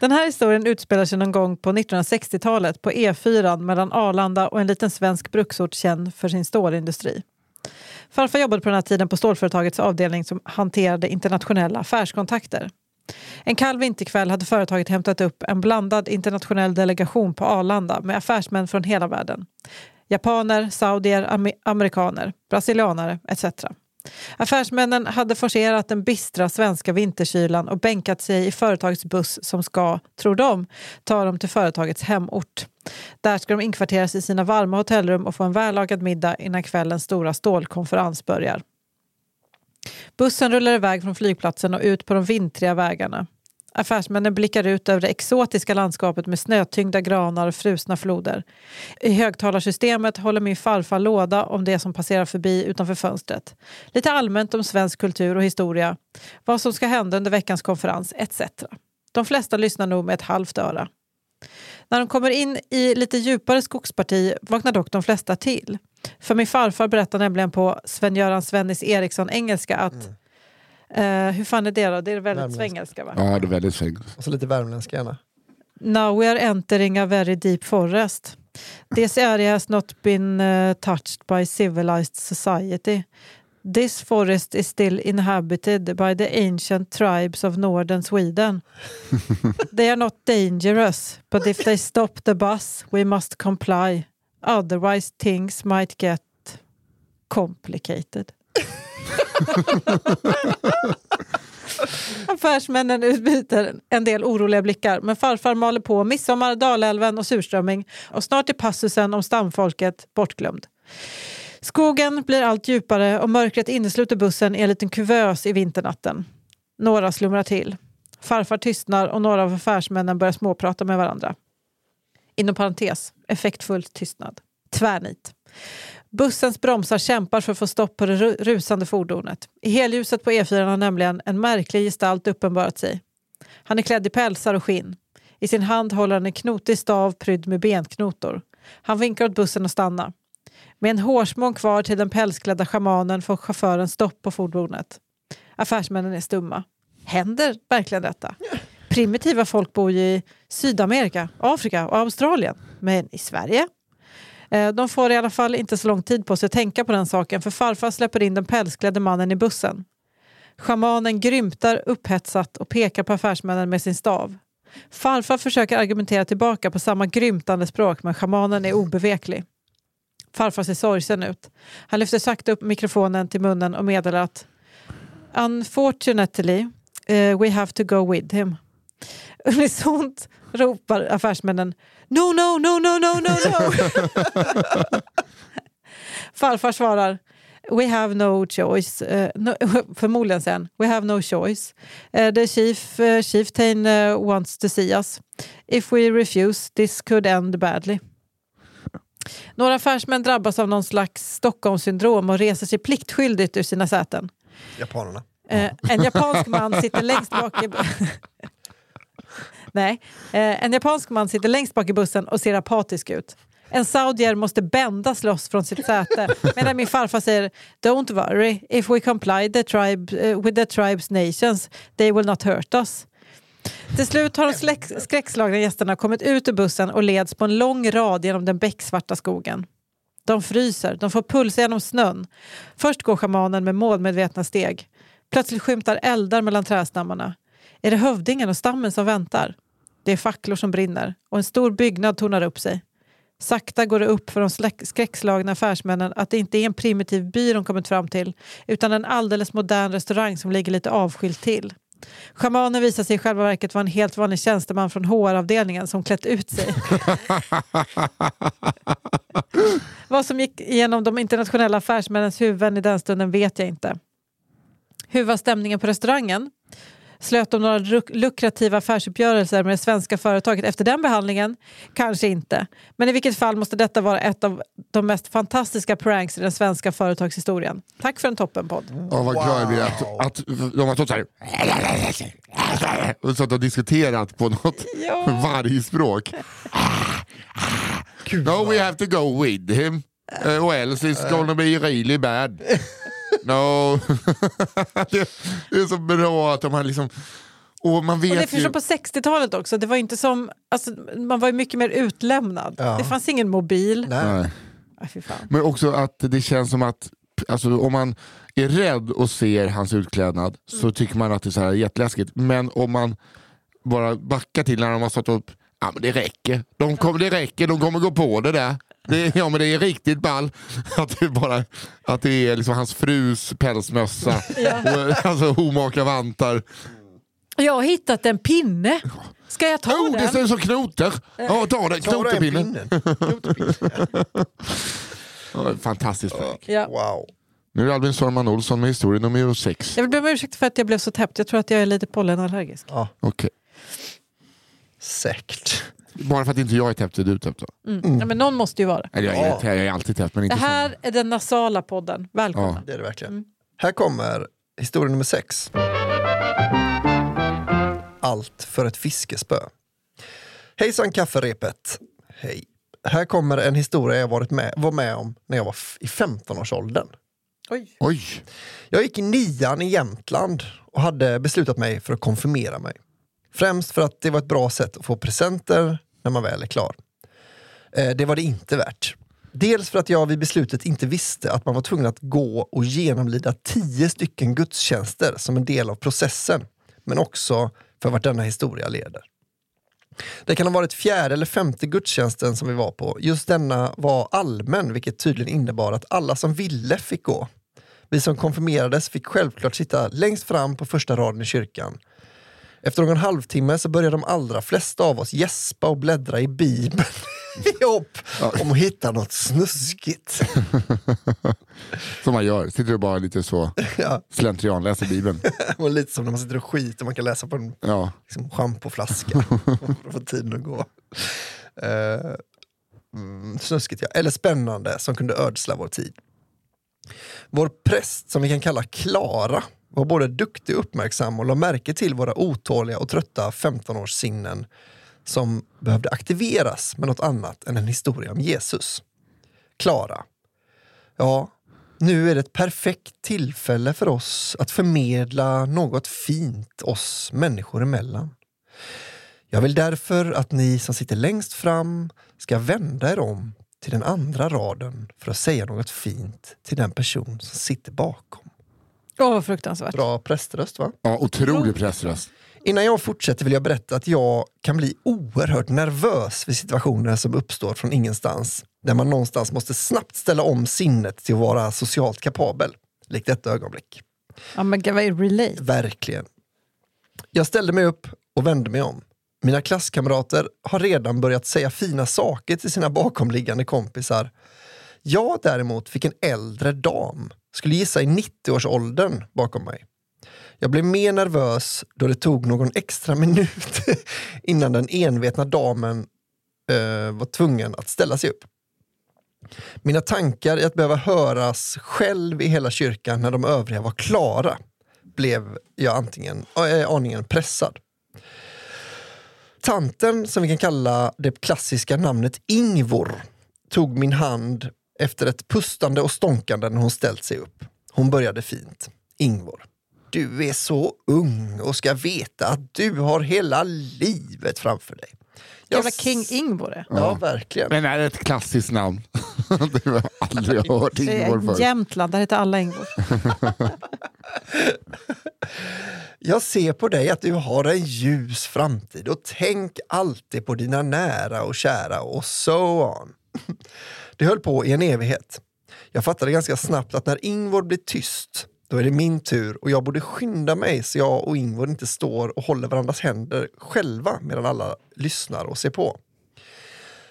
Den här historien utspelar sig någon gång på 1960-talet på E4 mellan Arlanda och en liten svensk bruksort känd för sin stålindustri. Farfar jobbade på den här tiden på stålföretagets avdelning som hanterade internationella affärskontakter. En kall vinterkväll hade företaget hämtat upp en blandad internationell delegation på Arlanda med affärsmän från hela världen. Japaner, saudier, amerikaner, brasilianare etc. Affärsmännen hade forcerat den bistra svenska vinterkylan och bänkat sig i företagets buss som ska, tror de, ta dem till företagets hemort. Där ska de inkvarteras i sina varma hotellrum och få en vällagad middag innan kvällens stora stålkonferens börjar. Bussen rullar iväg från flygplatsen och ut på de vintriga vägarna. Affärsmännen blickar ut över det exotiska landskapet med snötyngda granar och frusna floder. I högtalarsystemet håller min farfar låda om det som passerar förbi utanför fönstret. Lite allmänt om svensk kultur och historia, vad som ska hända under veckans konferens etc. De flesta lyssnar nog med ett halvt öra. När de kommer in i lite djupare skogsparti vaknar dock de flesta till. För min farfar berättar nämligen på Sven-Göran Svennis Eriksson engelska att mm eh, hur fan är det då? Det är väldigt svengelska va? Ja, det är väldigt fint. Och så lite värmländska gärna. Now we are entering a very deep forest. This area has not been uh, touched by civilized society. This forest is still inhabited by the ancient tribes of northern Sweden. they are not dangerous, but if they stop the bus, we must comply. Otherwise, things might get complicated. Affärsmännen utbyter en del oroliga blickar men farfar maler på midsommar, Dalälven och surströmming och snart är passusen om stamfolket bortglömd. Skogen blir allt djupare och mörkret innesluter bussen i en liten kuvös i vinternatten. Några slumrar till. Farfar tystnar och några av affärsmännen börjar småprata med varandra. Inom parentes, effektfull tystnad. Tvärnit. Bussens bromsar kämpar för att få stopp på det rusande fordonet. I helljuset på E4 har nämligen en märklig gestalt uppenbarat sig. Han är klädd i pälsar och skinn. I sin hand håller han en knotig stav prydd med benknotor. Han vinkar åt bussen att stanna. Med en hårsmån kvar till den pälsklädda schamanen får chauffören stopp på fordonet. Affärsmännen är stumma. Händer verkligen detta? Primitiva folk bor ju i Sydamerika, Afrika och Australien. Men i Sverige? Eh, de får i alla fall inte så lång tid på sig att tänka på den saken för farfar släpper in den pälsklädde mannen i bussen. Schamanen grymtar upphetsat och pekar på affärsmännen med sin stav. Farfar försöker argumentera tillbaka på samma grymtande språk men schamanen är obeveklig. Farfar ser sorgsen ut. Han lyfter sakta upp mikrofonen till munnen och meddelar att Unfortunately, uh, we have to go with him. Unisont ropar affärsmännen No, no, no, no, no, no, no. Farfar svarar We have no choice. Uh, no, förmodligen sen. We have no choice. Uh, the chief, uh, chieftain uh, wants to see us. If we refuse, this could end badly. Några affärsmän drabbas av någon slags Stockholmssyndrom och reser sig pliktskyldigt ur sina säten. Japanerna. Eh, en japansk man sitter längst bak i... Nej, eh, en japansk man sitter längst bak i bussen och ser apatisk ut. En saudier måste bändas loss från sitt säte medan min farfar säger “Don't worry, if we comply the tribe, uh, with the tribes nations, they will not hurt us”. Till slut har de skräck, skräckslagna gästerna kommit ut ur bussen och leds på en lång rad genom den becksvarta skogen. De fryser, de får pulsa genom snön. Först går schamanen med målmedvetna steg. Plötsligt skymtar eldar mellan trädstammarna. Är det hövdingen och stammen som väntar? Det är facklor som brinner och en stor byggnad tornar upp sig. Sakta går det upp för de skräckslagna affärsmännen att det inte är en primitiv by de kommit fram till utan en alldeles modern restaurang som ligger lite avskilt till. Schamanen visar sig i själva verket vara en helt vanlig tjänsteman från HR-avdelningen som klätt ut sig. Vad som gick igenom de internationella affärsmännens huvuden i den stunden vet jag inte. Hur var stämningen på restaurangen? Slöt de några lukrativa affärsuppgörelser med det svenska företaget efter den behandlingen? Kanske inte. Men i vilket fall måste detta vara ett av de mest fantastiska pranks i den svenska företagshistorien. Tack för en toppenpodd. Ja, vad glad jag blir att, att de har stått så här och stått och diskuterat på något Ja. vargspråk. No, we have to go with him. Uh, or else it's gonna be really bad. No. det, är så bra att de har liksom... Och man vet Och det är ju... på 60-talet också, det var inte som, alltså, man var ju mycket mer utlämnad. Ja. Det fanns ingen mobil. Nej. Fy fan. Men också att det känns som att alltså, om man är rädd och ser hans utklädnad så tycker man att det är så här jätteläskigt. Men om man bara backar till när de har stått upp, ja men det räcker. De kommer, det räcker, de kommer gå på det där. Det, ja men det är riktigt ball. Att det, bara, att det är liksom hans frus pälsmössa, och, alltså omaka vantar. Jag har hittat en pinne. Ska jag ta Oh, det den? ser ut som knoter! Ja, ta den, knotepinnen. pinnen. Knotepinnen. Ja, Fantastiskt. Ja. Wow. Nu är det Albin Sorman Olsson med historia nummer sex. Jag vill be om ursäkt för att jag blev så täppt. Jag tror att jag är lite pollenallergisk. Ja, Okej. säkert. Bara för att inte jag är täppt är du täppt då? Mm. Ja, men någon måste ju vara det. Eller jag, är, jag är alltid täppt men Det inte här är den nasala podden. Välkomna. Ja. Det är det verkligen. Mm. Här kommer historia nummer sex. Allt för ett fiskespö. Hejsan kafferepet. Hej. Här kommer en historia jag varit med, var med om när jag var i 15-årsåldern. Oj. Oj! Jag gick i nian i Jämtland och hade beslutat mig för att konfirmera mig. Främst för att det var ett bra sätt att få presenter när man väl är klar. Eh, det var det inte värt. Dels för att jag vid beslutet inte visste att man var tvungen att gå och genomlida tio stycken gudstjänster som en del av processen. Men också för vart denna historia leder. Det kan ha varit fjärde eller femte gudstjänsten som vi var på. Just denna var allmän, vilket tydligen innebar att alla som ville fick gå. Vi som konfirmerades fick självklart sitta längst fram på första raden i kyrkan. Efter någon halvtimme så började de allra flesta av oss gäspa och bläddra i Bibeln i hopp om att hitta något snuskigt. Som man gör, sitter du bara lite så Ja, slentrian, läser Bibeln. och lite som när man sitter och skiter, man kan läsa på en Ja. liksom, schampoflaska för att få tiden att gå. Eh, mm, snuskigt ja, eller spännande som kunde ödsla vår tid. Vår präst, som vi kan kalla Klara, var både duktig och uppmärksam och la märke till våra otåliga och trötta 15-årssinnen som behövde aktiveras med något annat än en historia om Jesus. Klara. Ja, nu är det ett perfekt tillfälle för oss att förmedla något fint oss människor emellan. Jag vill därför att ni som sitter längst fram ska vända er om till den andra raden för att säga något fint till den person som sitter bakom. Åh, vad fruktansvärt. Bra präströst va? ja, otrolig pressröst. Innan jag fortsätter vill jag berätta att jag kan bli oerhört nervös vid situationer som uppstår från ingenstans. Där man någonstans måste snabbt ställa om sinnet till att vara socialt kapabel. Likt detta ögonblick. Ja, men vad är relate? Verkligen. Jag ställde mig upp och vände mig om. Mina klasskamrater har redan börjat säga fina saker till sina bakomliggande kompisar. Jag däremot fick en äldre dam, skulle gissa i 90-årsåldern, bakom mig. Jag blev mer nervös då det tog någon extra minut innan den envetna damen eh, var tvungen att ställa sig upp. Mina tankar i att behöva höras själv i hela kyrkan när de övriga var klara blev jag antingen, äh, aningen pressad. Tanten, som vi kan kalla det klassiska namnet Ingvor, tog min hand efter ett pustande och stånkande när hon ställt sig upp. Hon började fint. Ingvor, du är så ung och ska veta att du har hela livet framför dig. Jag Jävla King Ingvor det. Ja, verkligen. Men är det ett klassiskt namn? det har jag aldrig hört Det Ingvar är förut. Jämtland, där heter alla Ingvor. Jag ser på dig att du har en ljus framtid och tänk alltid på dina nära och kära och so on. Det höll på i en evighet. Jag fattade ganska snabbt att när Ingvor blir tyst, då är det min tur och jag borde skynda mig så jag och Ingvor inte står och håller varandras händer själva medan alla lyssnar och ser på.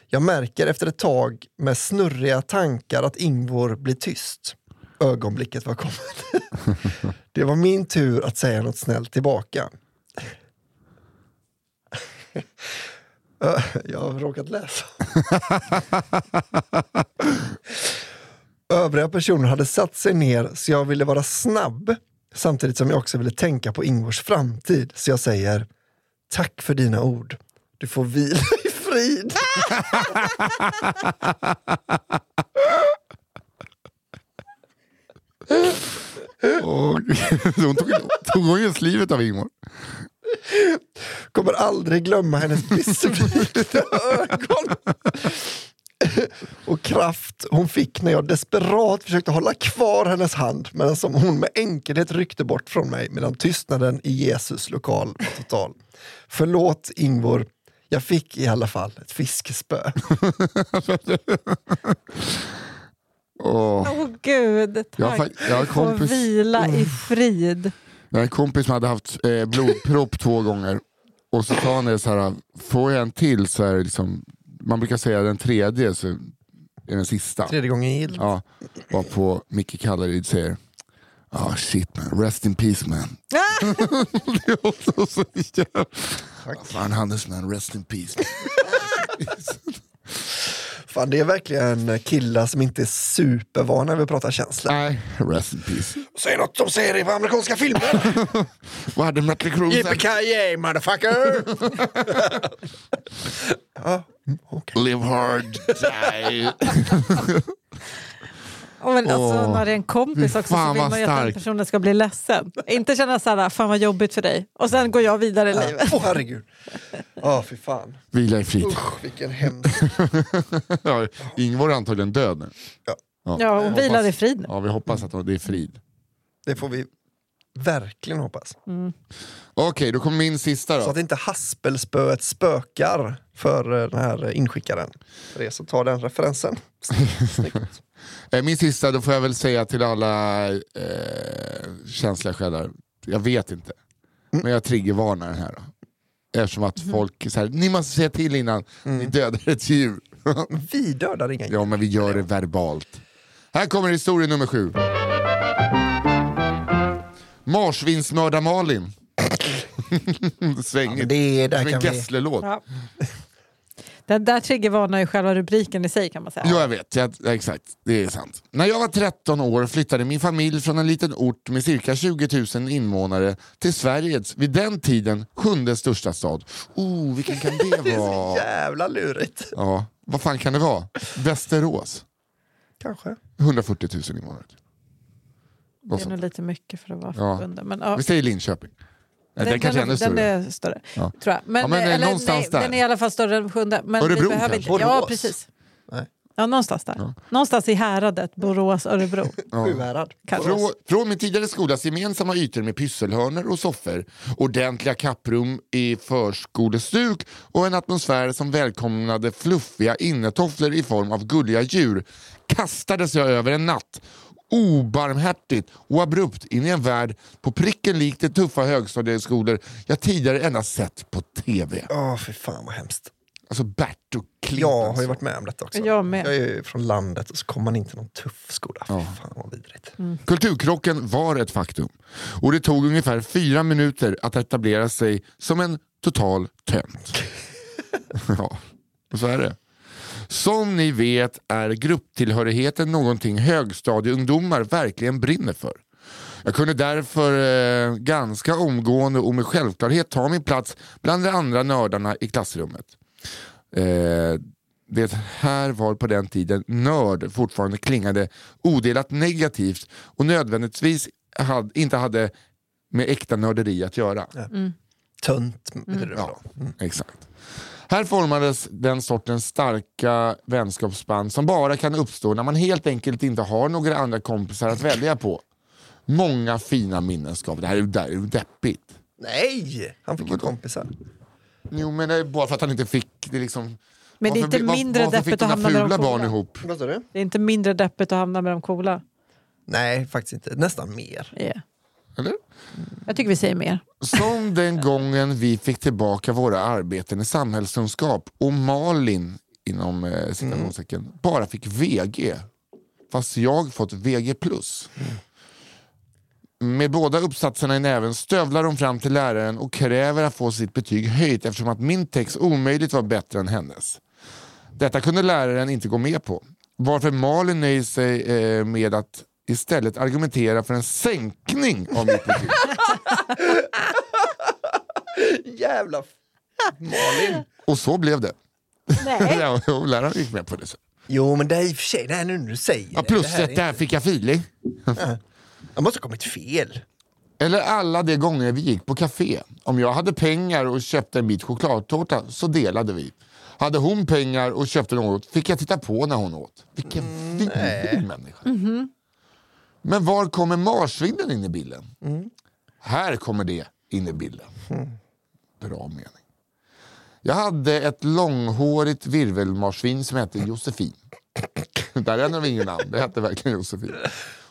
Jag märker efter ett tag med snurriga tankar att Ingvor blir tyst. Ögonblicket var kommet. Det var min tur att säga något snällt tillbaka. Jag har råkat läsa. Övriga personer hade satt sig ner så jag ville vara snabb samtidigt som jag också ville tänka på Ingvors framtid. Så jag säger tack för dina ord. Du får vila i frid. Åh, hon tog, tog hon just livet av Ingmar? Kommer aldrig glömma hennes blixtblida ögon. Och kraft hon fick när jag desperat försökte hålla kvar hennes hand men som hon med enkelhet ryckte bort från mig medan tystnaden i Jesus lokal var total. Förlåt Ingvor, jag fick i alla fall ett fiskespö. Åh. Åh gud, Jag har tack. jag har en Få kompis- vila i frid. Jag har en kompis som hade haft eh, blodpropp två gånger. Och så sa han det så här, får jag en till så är det liksom, man brukar säga den tredje så är den sista. Tredje gången gill. Ja, var på Micke Kallaryd säger, ah shit man, rest in peace man. det är också så jävla... Fan Handelsman, rest in peace. Fan, det är verkligen killar som inte är supervana vid att prata känslor. Nej, rest in peace. Säg något de säger i amerikanska filmer! Vad hade Mötley Crüe sagt? Yippee motherfucker! ja, okej. Live hard, die. Och men, alltså, Åh, när det är en kompis också så vill man ju att den personen ska bli ledsen. Inte känna så här, fan vad jobbigt för dig. Och sen går jag vidare i livet. Åh herregud. Ja, fy fan. Vila i frid. Usch, vilken hemsk... Ja, Ingvar är antagligen död nu. Ja. Ja, och hoppas- vilar i frid nu. Ja, vi hoppas att det är frid. Det får vi verkligen hoppas. Okej, då kommer min sista Så då. att inte haspelspöet spökar för eh, den här inskickaren. För er som tar den referensen. Eh, Min sista, då får jag väl säga till alla eh, känsliga själar, jag vet inte. Mm. Men jag triggervarnar den här. Då. Eftersom att folk så här, ni måste säga till innan Mm. ni dödar ett djur. Vi dödar inga ja, men vi gör det verbalt. Här kommer historia nummer sju. Marsvinsmördar Malin. Svängigt. Det är, där Som en kan vi... Gessle-låt. Ja. Den där triggervarnar ju själva rubriken i sig kan man säga. Jo, jag vet. Jag, ja, exakt, det är sant. När jag var 13 år flyttade min familj från en liten ort med cirka 20 000 invånare till Sveriges, vid den tiden, sjunde största stad. Oh, vilken kan det Det är så vara? jävla lurigt. Ja, vad fan kan det vara? Västerås, Kanske. 140 000 invånare. det är nog lite mycket för att vara Ja. förbundet. Men, ja. Vi säger Linköping. Den, den kanske är ännu den större. är större. Ja. Tror jag. Men, Ja, men, eh, eller, någonstans nej, där. Den är i alla fall större än sjunde. Men Örebro vi behöver kanske? inte. Ja, precis. Nej. Ja, någonstans där. Någonstans i häradet, Borås, Örebro. Sjuhärad. Från, från min tidigare skolas gemensamma ytor med pysselhörnor och soffor, ordentliga kapprum i förskolestuk och en atmosfär som välkomnade fluffiga innetofflor i form av gulliga djur kastades jag över en natt obarmhärtigt och abrupt in i en värld på pricken likt de tuffa högstadieskolor jag tidigare endast sett på TV. Åh, fy fan vad hemskt. Alltså Bert och Clinton. Jag har ju varit med om detta också. Jag med. Jag är ju från landet och så kommer man in till någon tuff skola. Ja. fan vad vidrigt. Kulturkrocken var ett faktum och det tog ungefär fyra minuter att etablera sig som en total tönt. ja, och så är det. Som ni vet är grupptillhörigheten någonting högstadieungdomar verkligen brinner för. Jag kunde därför eh, ganska omgående och med självklarhet ta min plats bland de andra nördarna i klassrummet. Eh, det här var på den tiden nörd fortfarande klingade odelat negativt och nödvändigtvis hade, inte hade med äkta nörderi att göra. Tönt betyder det Ja, exakt. Här formades den sortens starka vänskapsband som bara kan uppstå när man helt enkelt inte har några andra kompisar att välja på. Många fina minnen ska vi. Det här är, det här är ju deppigt. Nej! Han fick ju kompisar. Jo men det är bara för att han inte fick det liksom... Men det är Varför inte mindre varför, varför deppigt att hamna med de fula barn coola. ihop? Vad sa du? Det är inte mindre deppigt att hamna med de coola. Nej, faktiskt inte. Nästan mer. Yeah. Eller? Jag tycker vi säger mer. Som den gången vi fick tillbaka våra arbeten i samhällskunskap och Malin, inom eh, citationstecken, bara fick VG. Fast jag fått VG+. Med båda uppsatserna i näven stövlar de fram till läraren och kräver att få sitt betyg höjt eftersom att min text omöjligt var bättre än hennes. Detta kunde läraren inte gå med på. Varför Malin nöjer sig eh, med att istället argumentera för en sänkning av mitt betyg. Jävla Malin. Och så blev det. Nej. Läraren gick med på det. Jo, men det är i och för sig, det här nu när du säger Ja, plus det här att där är fick jag feeling. Jag måste ha kommit fel. Eller alla de gånger vi gick på café. Om jag hade pengar och köpte en bit chokladtårta så delade vi. Hade hon pengar och köpte något fick jag titta på när hon åt. Vilken vidrig människa. Men var kommer marsvinen in i bilden? Här kommer det in i bilden. Bra mening. Jag hade ett långhårigt virvelmarsvin som hette Josefin. Där ändrar vi ingen namn, det hette verkligen Josefin.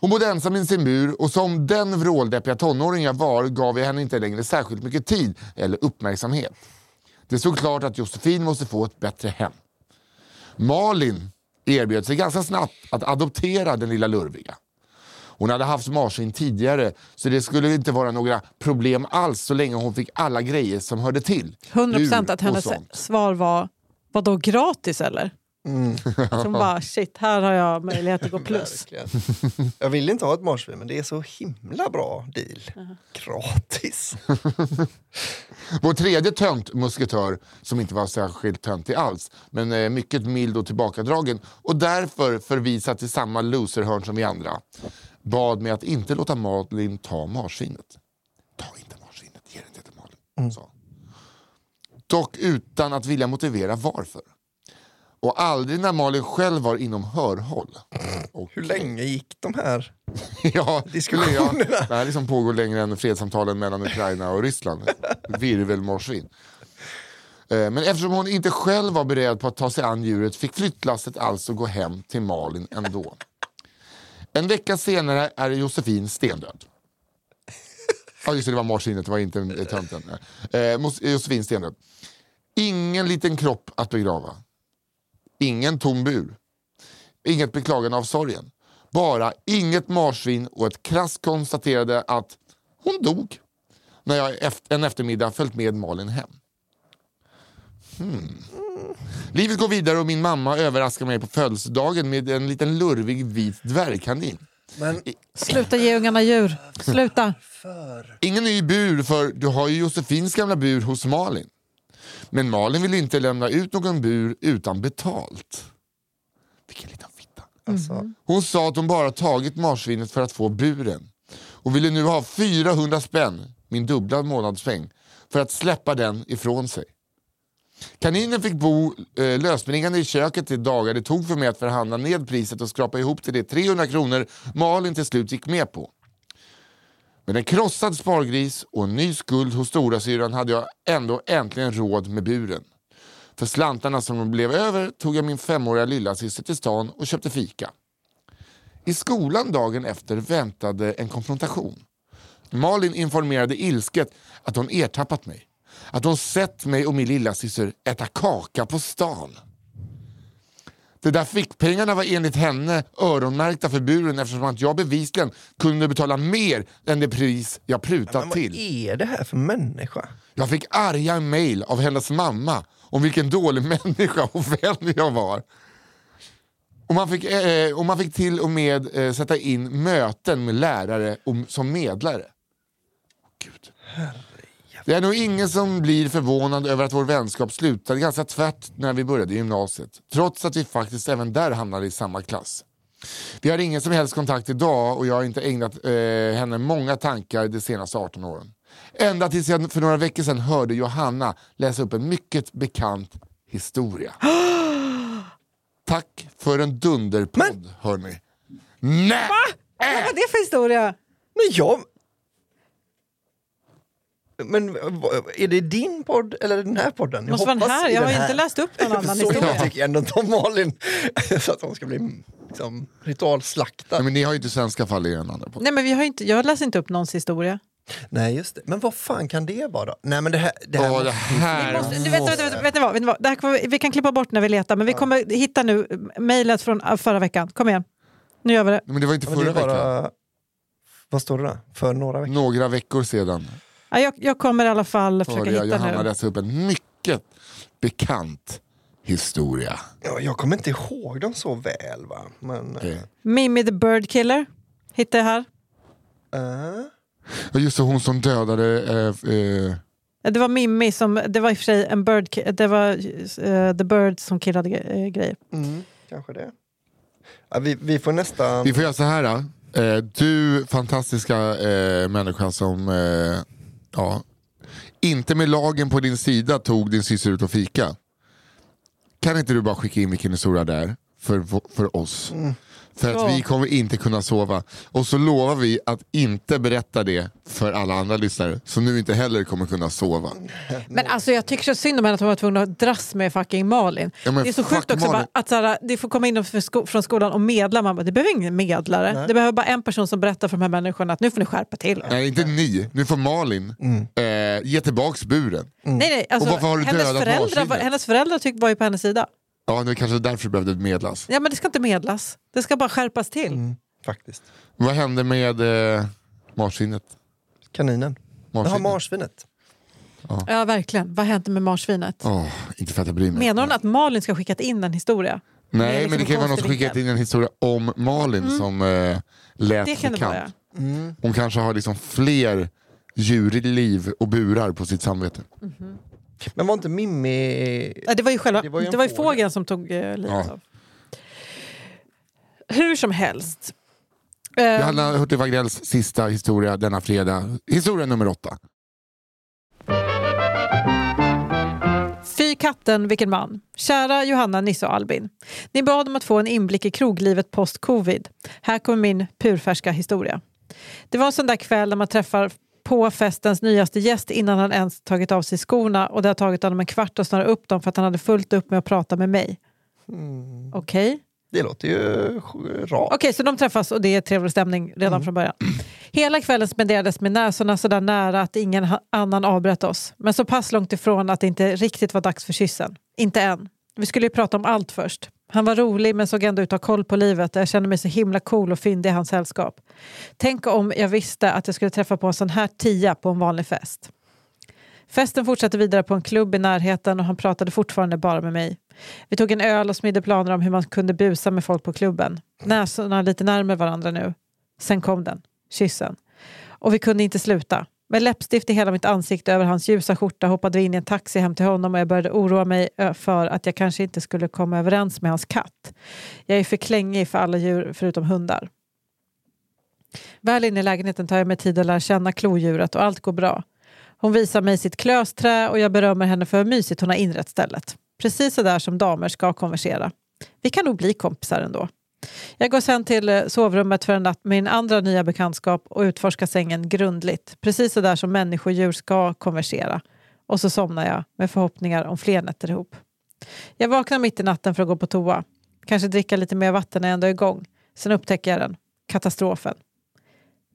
Hon bodde ensam i sin bur och som den vråldeppiga tonåring jag var gav jag henne inte längre särskilt mycket tid eller uppmärksamhet. Det stod klart att Josefin måste få ett bättre hem. Malin erbjöd sig ganska snabbt att adoptera den lilla lurviga. Hon hade haft marsvin tidigare så det skulle inte vara några problem alls så länge hon fick alla grejer som hörde till. 100 Djur procent att och hennes svar var, vad då gratis eller? Hon bara, shit, här har jag möjlighet att gå plus. Jag vill inte ha ett marsvin, men det är så himla bra deal. Gratis. Vår tredje tönt musketör, som inte var särskilt töntig alls, men eh, mycket mild och tillbakadragen och därför förvisad till samma loserhörn som vi andra, bad mig att inte låta Malin ta marsvinet. Ta inte marsvinet, ge det inte till Malin, sa han. Dock utan att vilja motivera varför. Och aldrig när Malin själv var inom hörhåll. Och, Hur länge gick de här? ja, Diskussionerna. Ja, det här liksom pågår längre än fredssamtalen mellan Ukraina och Ryssland. Virvelmarsvin. Eh, Men eftersom hon inte själv var beredd på att ta sig an djuret fick flyttlasset alltså gå hem till Malin ändå. En vecka senare är Josefin stendöd. Ja just det, det var marsvinet, det var inte tönten. Eh, Josefin stendöd. Ingen liten kropp att begrava. Ingen tom bur. Inget beklagande av sorgen. Bara inget marsvin och ett krasst konstaterade att hon dog när jag en eftermiddag följt med Malin hem. Hmm. Livet går vidare och min mamma överraskar mig på födelsedagen med en liten lurvig vit dvärgkanin. Men Sluta ge ungarna djur. Sluta. för... Ingen ny bur för du har ju Josefins gamla bur hos Malin. Men Malin vill inte lämna ut någon bur utan betalt. Vilken liten fitta. Alltså, Hon sa att hon bara tagit marsvinet för att få buren och ville nu ha 400 spänn, min dubbla månadspeng, för att släppa den ifrån sig. Kaninen fick bo eh, lösspringande i köket de dagar det tog för mig att förhandla ned priset och skrapa ihop till de 300 kronor Malin till slut gick med på. Med en krossad spargris och en ny skuld hos storasyrran hade jag ändå äntligen råd med buren. För slantarna som blev över tog jag min femåriga lillasyster till stan och köpte fika. I skolan dagen efter väntade en konfrontation. Malin informerade ilsket att hon ertappat mig. Att hon sett mig och min lillasyster äta kaka på stan. De där fickpengarna var enligt henne öronmärkta för buren eftersom att jag bevisligen kunde betala mer än det pris jag prutat men vad till. är det här för människa? Jag fick arga mejl av hennes mamma om vilken dålig människa och vän jag var. Och man fick, eh, och man fick till och med eh, sätta in möten med lärare och, som medlare. Gud. Det är nog ingen som blir förvånad över att vår vänskap slutade ganska tvärt när vi började gymnasiet. Trots att vi faktiskt även där hamnade i samma klass. Vi har ingen som helst kontakt idag och jag har inte ägnat eh, henne många tankar de senaste 18 åren. Ända tills jag för några veckor sedan hörde Johanna läsa upp en mycket bekant historia. Tack för en dunderpodd, hörni. Nej! Vad var det för historia? Men jag... Men vad- är det din podd eller den här podden? Det måste vara den här. Jag har den ju här. inte läst upp någon annan Så jag historia. tycker ändå inte om Malin. Så att hon ska bli liksom, ritualslaktad. Nej, men ni har ju inte svenska fall i den andra podden. Nej men vi har inte, jag läser inte upp någons historia. Nej just det. Men vad fan kan det vara då? Nej men det här... Det här Åh, det här... Måste, du, vänta, vänta, vänta, vet ni vad? Vet ni vad? Det här kommer, vi- kan klippa bort när vi letar men vi kommer hitta nu mejlet från äh, förra veckan. Kom igen. Nu gör vi det. Men det var inte förra veckan. Vad står det då? För några veckor? Några veckor sedan Ja, jag, jag kommer i alla fall försöka hörde jag hitta Johanna nu. läsa upp en mycket bekant historia. Ja, jag kommer inte ihåg dem så väl va. Men... Okej. Mimmi the Bird Killer hittar jag här. eh, Ja, Just det, hon som dödade... Eh, eh, Det var Mimmi som, det var i och för sig en bird, det var eh, The Bird som killade eh, grejer. mm, kanske det. Ja, vi, vi får nästan... Vi får göra så här. då. Eh, du fantastiska eh, människa som eh, ja, inte med lagen på din sida tog din syster ut och fika. Kan inte du bara skicka in vilken historia det är för, för oss? Mm. För att Ja. vi kommer inte kunna sova. Och så lovar vi att inte berätta det för alla andra lyssnare som nu inte heller kommer kunna sova. Men alltså jag tycker så synd om henne att hon var tvungen att dras med fucking Malin. Ja, det är så sjukt också bara, att såhär, det får komma in sko- från skolan och medla. Man bara, det behöver ingen medlare. Det behöver bara en person som berättar för de här människorna att nu får ni skärpa till. Nej, inte ni. Nu får Malin eh, ge tillbaks buren. Nej, nej, alltså, Och varför har du hennes, dödat föräldrar, var- hennes föräldrar tyck, var ju på hennes sida. Ja, det är kanske därför det behövde medlas. Ja, men det ska inte medlas. Det ska bara skärpas till. Mm, faktiskt. Vad hände med eh, marsvinet? Kaninen. Jaha, Marsvinet? marsvinet. Ja, verkligen. Vad hände med marsvinet? Åh, inte för att jag bryr mig. Menar hon att Malin ska skickat in en historia? Det är Nej, liksom men det kan ju vara någon som skickat in en historia om Malin som eh, lät Det kan det bekant. Mm. Hon kanske har liksom fler djurliv och burar på sitt samvete. Men var inte Mimmi... Ja, det var ju, själva, Det det var var ju ju, en fågeln fågel. som tog eh, livet Ja. av. Hur som helst. Eh, Johanna Hurtig Wagrells sista historia denna fredag. Historia nummer åtta. Fy katten, vilken man. Kära Johanna, Nisse och Albin. Ni bad om att få en inblick i kroglivet post-covid. Här kommer min purfärska historia. Det var en sån där kväll när man träffar på festens nyaste gäst innan han ens tagit av sig skorna och det har tagit honom en kvart att snöra upp dem för att han hade fullt upp med att prata med mig. Okej? Det låter ju rart. Okej, så de träffas och det är trevlig stämning redan från början. Hela kvällen spenderades med näsorna så där nära att ingen annan avbröt oss. Men så pass långt ifrån att det inte riktigt var dags för kyssen. Inte än. Vi skulle ju prata om allt först. Han var rolig men såg ändå ut att ha koll på livet och jag kände mig så himla cool och fyndig i hans sällskap. Tänk om jag visste att jag skulle träffa på en sån här tia på en vanlig fest. Festen fortsatte vidare på en klubb i närheten och han pratade fortfarande bara med mig. Vi tog en öl och smidde planer om hur man kunde busa med folk på klubben. Näsorna lite närmare varandra nu. Sen kom den, kyssen. Och vi kunde inte sluta. Med läppstift i hela mitt ansikte över hans ljusa skjorta hoppade vi in i en taxi hem till honom och jag började oroa mig för att jag kanske inte skulle komma överens med hans katt. Jag är för klängig för alla djur förutom hundar. Väl inne i lägenheten tar jag mig tid att lära känna klodjuret och allt går bra. Hon visar mig sitt klösträ och jag berömmer henne för hur mysigt hon har inrett stället. Precis så där som damer ska konversera. Vi kan nog bli kompisar ändå. Jag går sen till eh, sovrummet för en natt med min andra nya bekantskap och utforskar sängen grundligt. Precis så där som människor och djur ska konversera. Och så somnar jag med förhoppningar om fler nätter ihop. Jag vaknar mitt i natten för att gå på toa. Kanske dricka lite mer vatten när jag ändå är igång. Sen upptäcker jag den. Katastrofen.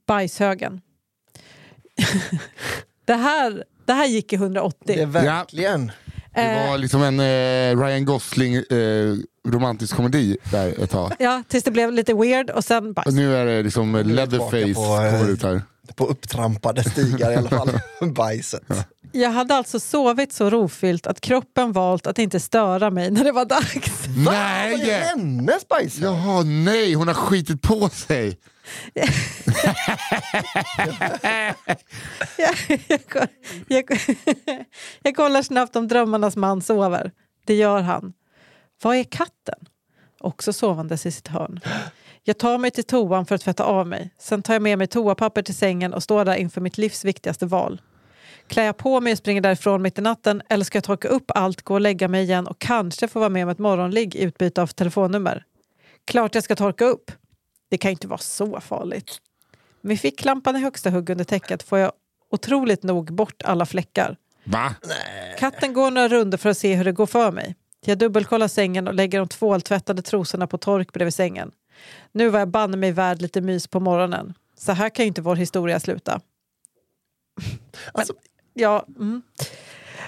Bajshögen. det, här, det här gick i 180. Det är verkligen. Det var liksom en eh, Ryan Gosling eh, romantisk komedi där ett tag. Ja, tills det blev lite weird och sen Och bajs. nu är det liksom är Leatherface på, eh, kommer ut här. På upptrampade stigar i alla fall. Bajset. Jag hade alltså sovit så rofyllt att kroppen valt att inte störa mig när det var dags. Vad är Nej! hennes bajs? Jaha, nej, hon har skitit på sig. Jag, jag, jag, jag kollar snabbt om drömmarnas man sover. Det gör han. Vad är katten? Också sovandes i sitt hörn. Jag tar mig till toan för att tvätta av mig. Sen tar jag med mig toapapper till sängen och står där inför mitt livs viktigaste val. Klär jag på mig och springer därifrån mitt i natten eller ska jag torka upp allt, gå och lägga mig igen och kanske få vara med om ett morgonligg i utbyte av telefonnummer? Klart jag ska torka upp. Det kan ju inte vara så farligt. Med ficklampan i högsta hugg under täcket får jag otroligt nog bort alla fläckar. Va? Katten går några runder för att se hur det går för mig. Jag dubbelkollar sängen och lägger de tvåltvättade trosorna på tork bredvid sängen. Nu var jag banne mig värd lite mys på morgonen. Så här kan ju inte vår historia sluta. Alltså, Ja, mm.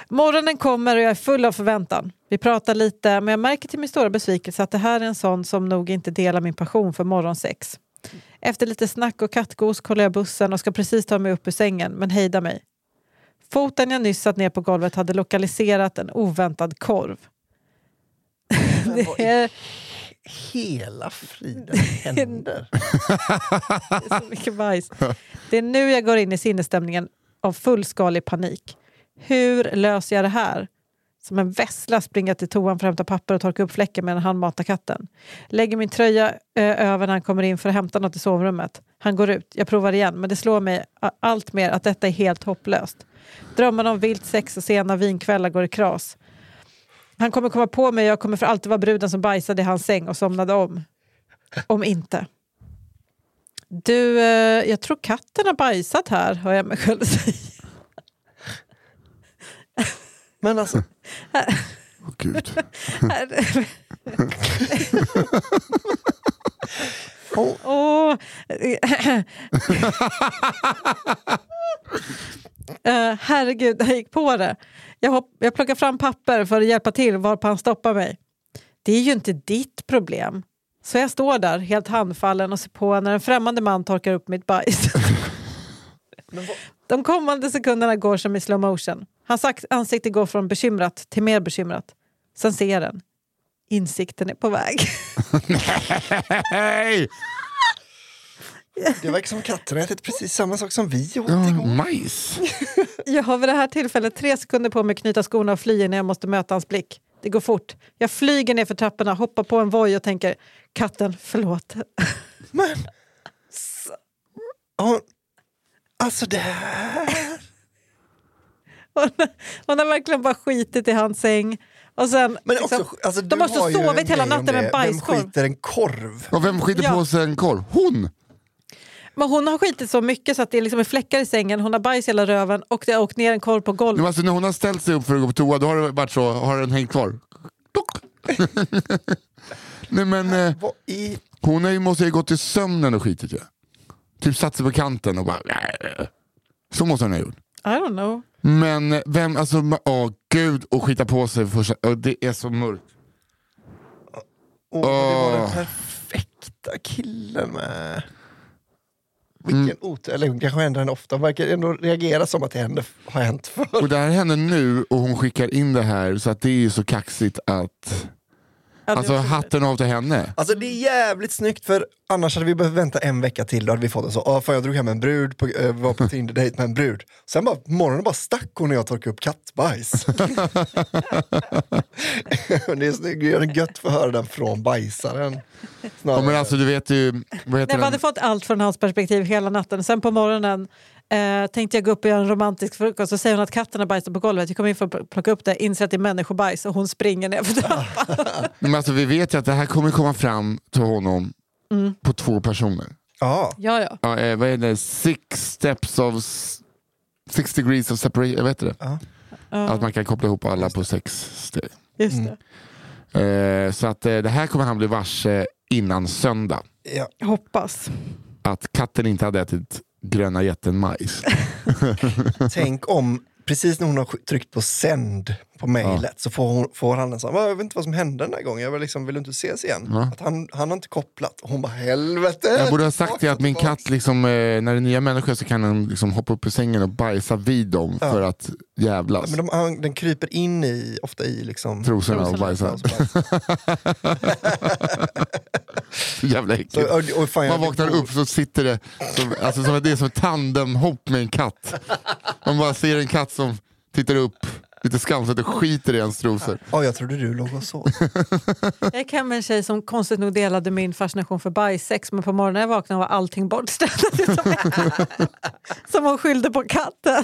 Morgonen kommer och jag är full av förväntan. Vi pratar lite, men jag märker till min stora besvikelse att det här är en sån som nog inte delar min passion för morgonsex. Efter lite snack och kattgos kollar jag bussen och ska precis ta mig upp ur sängen, men hejda mig. Foten jag nyss satt ner på golvet hade lokaliserat en oväntad korv. Det är, hela friden händer. det är så mycket bajs. Det är nu jag går in i sinnesstämningen av fullskalig panik. Hur löser jag det här? Som en vessla springer jag till toan för att hämta papper och torka upp fläcken medan han matar katten. Lägger min tröja eh, över när han kommer in för att hämta något i sovrummet. Han går ut. Jag provar igen, men det slår mig allt mer att detta är helt hopplöst. Drömmarna om vilt sex och sena vinkvällar går i kras. Han kommer komma på mig och jag kommer för alltid vara bruden som bajsade i hans säng och somnade om. Om inte. Du, eh, jag tror katten har bajsat här, hör jag mig själv säga. Men alltså, Åh gud. hon, Åh. Eh, herregud, jag gick på det. Jag, hopp, jag plockar fram papper för att hjälpa till varpå han stoppar mig. Det är ju inte ditt problem. Så jag står där helt handfallen och ser på när en främmande man torkar upp mitt bajs. De kommande sekunderna går som i slow motion. Hans ansikte går från bekymrat till mer bekymrat. Sen ser jag den. Insikten är på väg. Hej! det verkar som katten har ätit precis samma sak som vi åt Ja, igår. majs. Jag har vid det här tillfället tre sekunder på mig att knyta skorna och fly när jag måste möta hans blick. Det går fort. Jag flyger ner för trapporna, hoppar på en voj och tänker katten, förlåt. Men... Ja, alltså det här... Hon, hon har verkligen bara skitit i hans säng. Och sen, Men liksom, också, alltså, de du måste har ju sovit en hela natten med en bajskorv. Vem skiter en korv? Och vem skiter Ja. på sig en korv? Hon! Men hon har skitit så mycket så att det liksom är fläckar i sängen, hon har bajs i hela röven och det har åkt ner en korv på golvet. Men alltså, när hon har ställt sig upp för att gå på toa, då har det varit så, har den hängt kvar? Nej men eh, i... hon har ju, måste ju gått till sömnen och skitit ju. Typ satt sig på kanten och bara... Så måste hon ha gjort. I don't know. Men vem, alltså, åh gud, och skita på sig första, åh, det är så mörkt. Åh, det var den perfekta killen med. Vilken otur, eller hon kanske händer henne ofta, verkar ändå reagera som att det händer, har hänt förr. Och det här händer nu och hon skickar in det här så att det är ju så kaxigt att... Alltså hatten av till henne. Alltså det är jävligt snyggt för annars hade vi behövt vänta en vecka till, då hade vi fått en så, ah, fan jag drog hem en brud, på, äh, var på Tinder-dejt med en brud. Sen bara, på morgonen bara stack hon och jag torkade upp kattbajs. det är snyggt, det är gött för att höra den från bajsaren. Ja, men alltså du vet ju, vad Nej, heter man hade fått allt från hans perspektiv hela natten. Sen på morgonen eh, tänkte jag gå upp och göra en romantisk frukost och säger hon att katten har bajsat på golvet. Jag kommer in för att plocka upp det, inser att det är människobajs och hon springer ner för trappan. Men alltså, vi vet ju att det här kommer komma fram till honom på två personer. Ja, Ja, ja. Ja, eh, vad är det? Six steps of... Six degrees of separation, vad heter det? Ja. Att man kan koppla ihop alla på sex steg. just det. Eh, så att eh, det här kommer han bli varse innan söndag. ja. Hoppas. Att katten inte hade ätit gröna jätten-majs. Tänk om, precis när hon har tryckt på sänd på mejlet så får, hon, får han en sån, jag vet inte vad som hände den här gången, jag vill, liksom, vill inte ses igen? Ja. Att han, han har inte kopplat. Och hon bara, helvete! Jag borde ha sagt till att min katt, liksom, eh, när det är nya människor så kan den liksom hoppa upp i sängen och bajsa vid dem Ja. för att jävlas. Men de, han, den kryper in i, ofta i liksom... Trosorna och Trosorna. bajsar. Så jävla Så, äckligt. och, och fan, jag Man vaknar upp så sitter det som, alltså, som, det är som ett tandemhopp med en katt. Man bara ser en katt som tittar upp lite skamset och skiter i ens trosor. Ja, jag trodde du låg och sov. Jag hem med en tjej som konstigt nog delade min fascination för bajssex men på morgonen när jag vaknade var allting bortstädat. som hon skyllde på katten.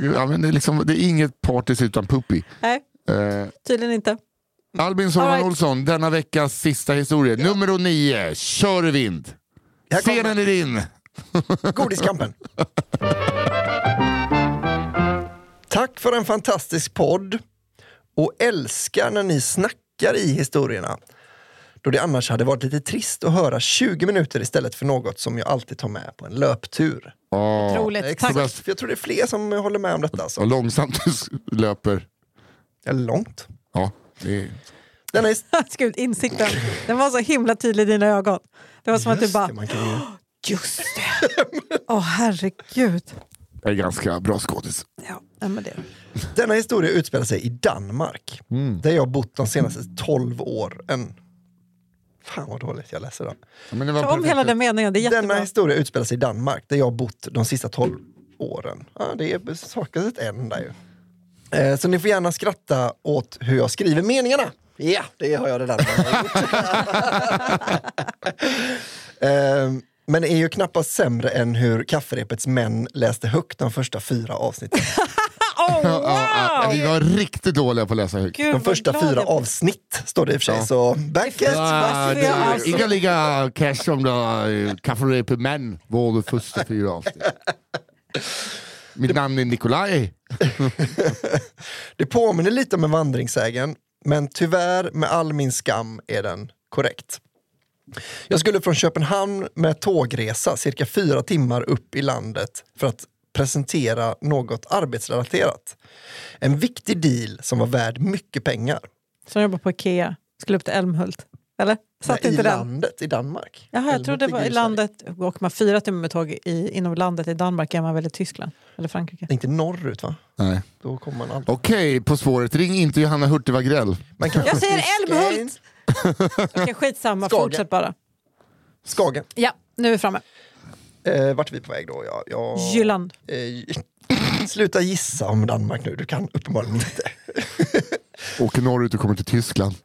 Gud, ja, men det, är liksom, det är inget partis utan puppy. Nej, Eh, tydligen inte. Albin Soran right. Olsson, denna veckas sista historia. Nummer nio, kör vind. Scenen är din. Godiskampen. Tack för en fantastisk podd och älskar när ni snackar i historierna. Då det annars hade varit lite trist att höra 20 minuter istället för något som jag alltid tar med på en löptur. Åh, Otroligt. Tack. För jag tror det är fler som håller med om detta. Alltså. långsamt du löper. Eller långt. Ja, det är... Denna his- Gud, insikten. Den var så himla tydlig i dina ögon. Det var som att du Just bara, det, man kan ju... just det. Åh herregud. Jag är ganska bra skådis. Ja, men det. Denna historia utspelar sig i Danmark. Mm. Där jag har bott de senaste 12 åren. Fan vad dåligt jag läser då. Ja, Men det var Ta om hela den meningen, det är Denna jättebra. historia utspelar sig i Danmark där jag har bott de sista 12 åren. Ja, det är saknas ett N där ju. Eh, så ni får gärna skratta åt hur jag skriver meningarna. Ja, det har jag redan gjort. eh, men är ju knappast sämre än hur kafferepets män läste högt de första fyra avsnitten. Oh, Ja, wow! vi var riktigt dåliga på att läsa högt. Gud, De första fyra avsnitt står det i och för sig. Ja. Så back it! Ja, vi har det, Inga ligga cash om det kafferep män var det första fyra avsnitt. Mitt namn är Nikolaj. Det påminner lite om en vandringssägen, men tyvärr med all min skam är den korrekt. Jag skulle från Köpenhamn med tågresa cirka fyra timmar upp i landet för att presentera något arbetsrelaterat. En viktig deal som var värd mycket pengar. Som jobbar på Ikea. Skulle upp till Älmhult. Eller? Satt Nej, I inte den? landet, i Danmark. Jaha, jag trodde det var i landet. Åker man fyra timmar med tåg i, inom landet i Danmark är man väl i Tyskland? Eller Frankrike? Inte norrut va? Nej. Då kommer man aldrig. Okej, På spåret. Ring inte Johanna Hurtig Wagrell. Man kan Jag säger Älmhult! Okej, skitsamma. Skagen. Fortsätt bara. Skagen. Ja, nu är vi framme. Eh, vart är vi på väg då? Ja, ja, Jylland. Eh, sluta gissa om Danmark nu, du kan uppenbarligen inte. Åker norrut och kommer till Tyskland.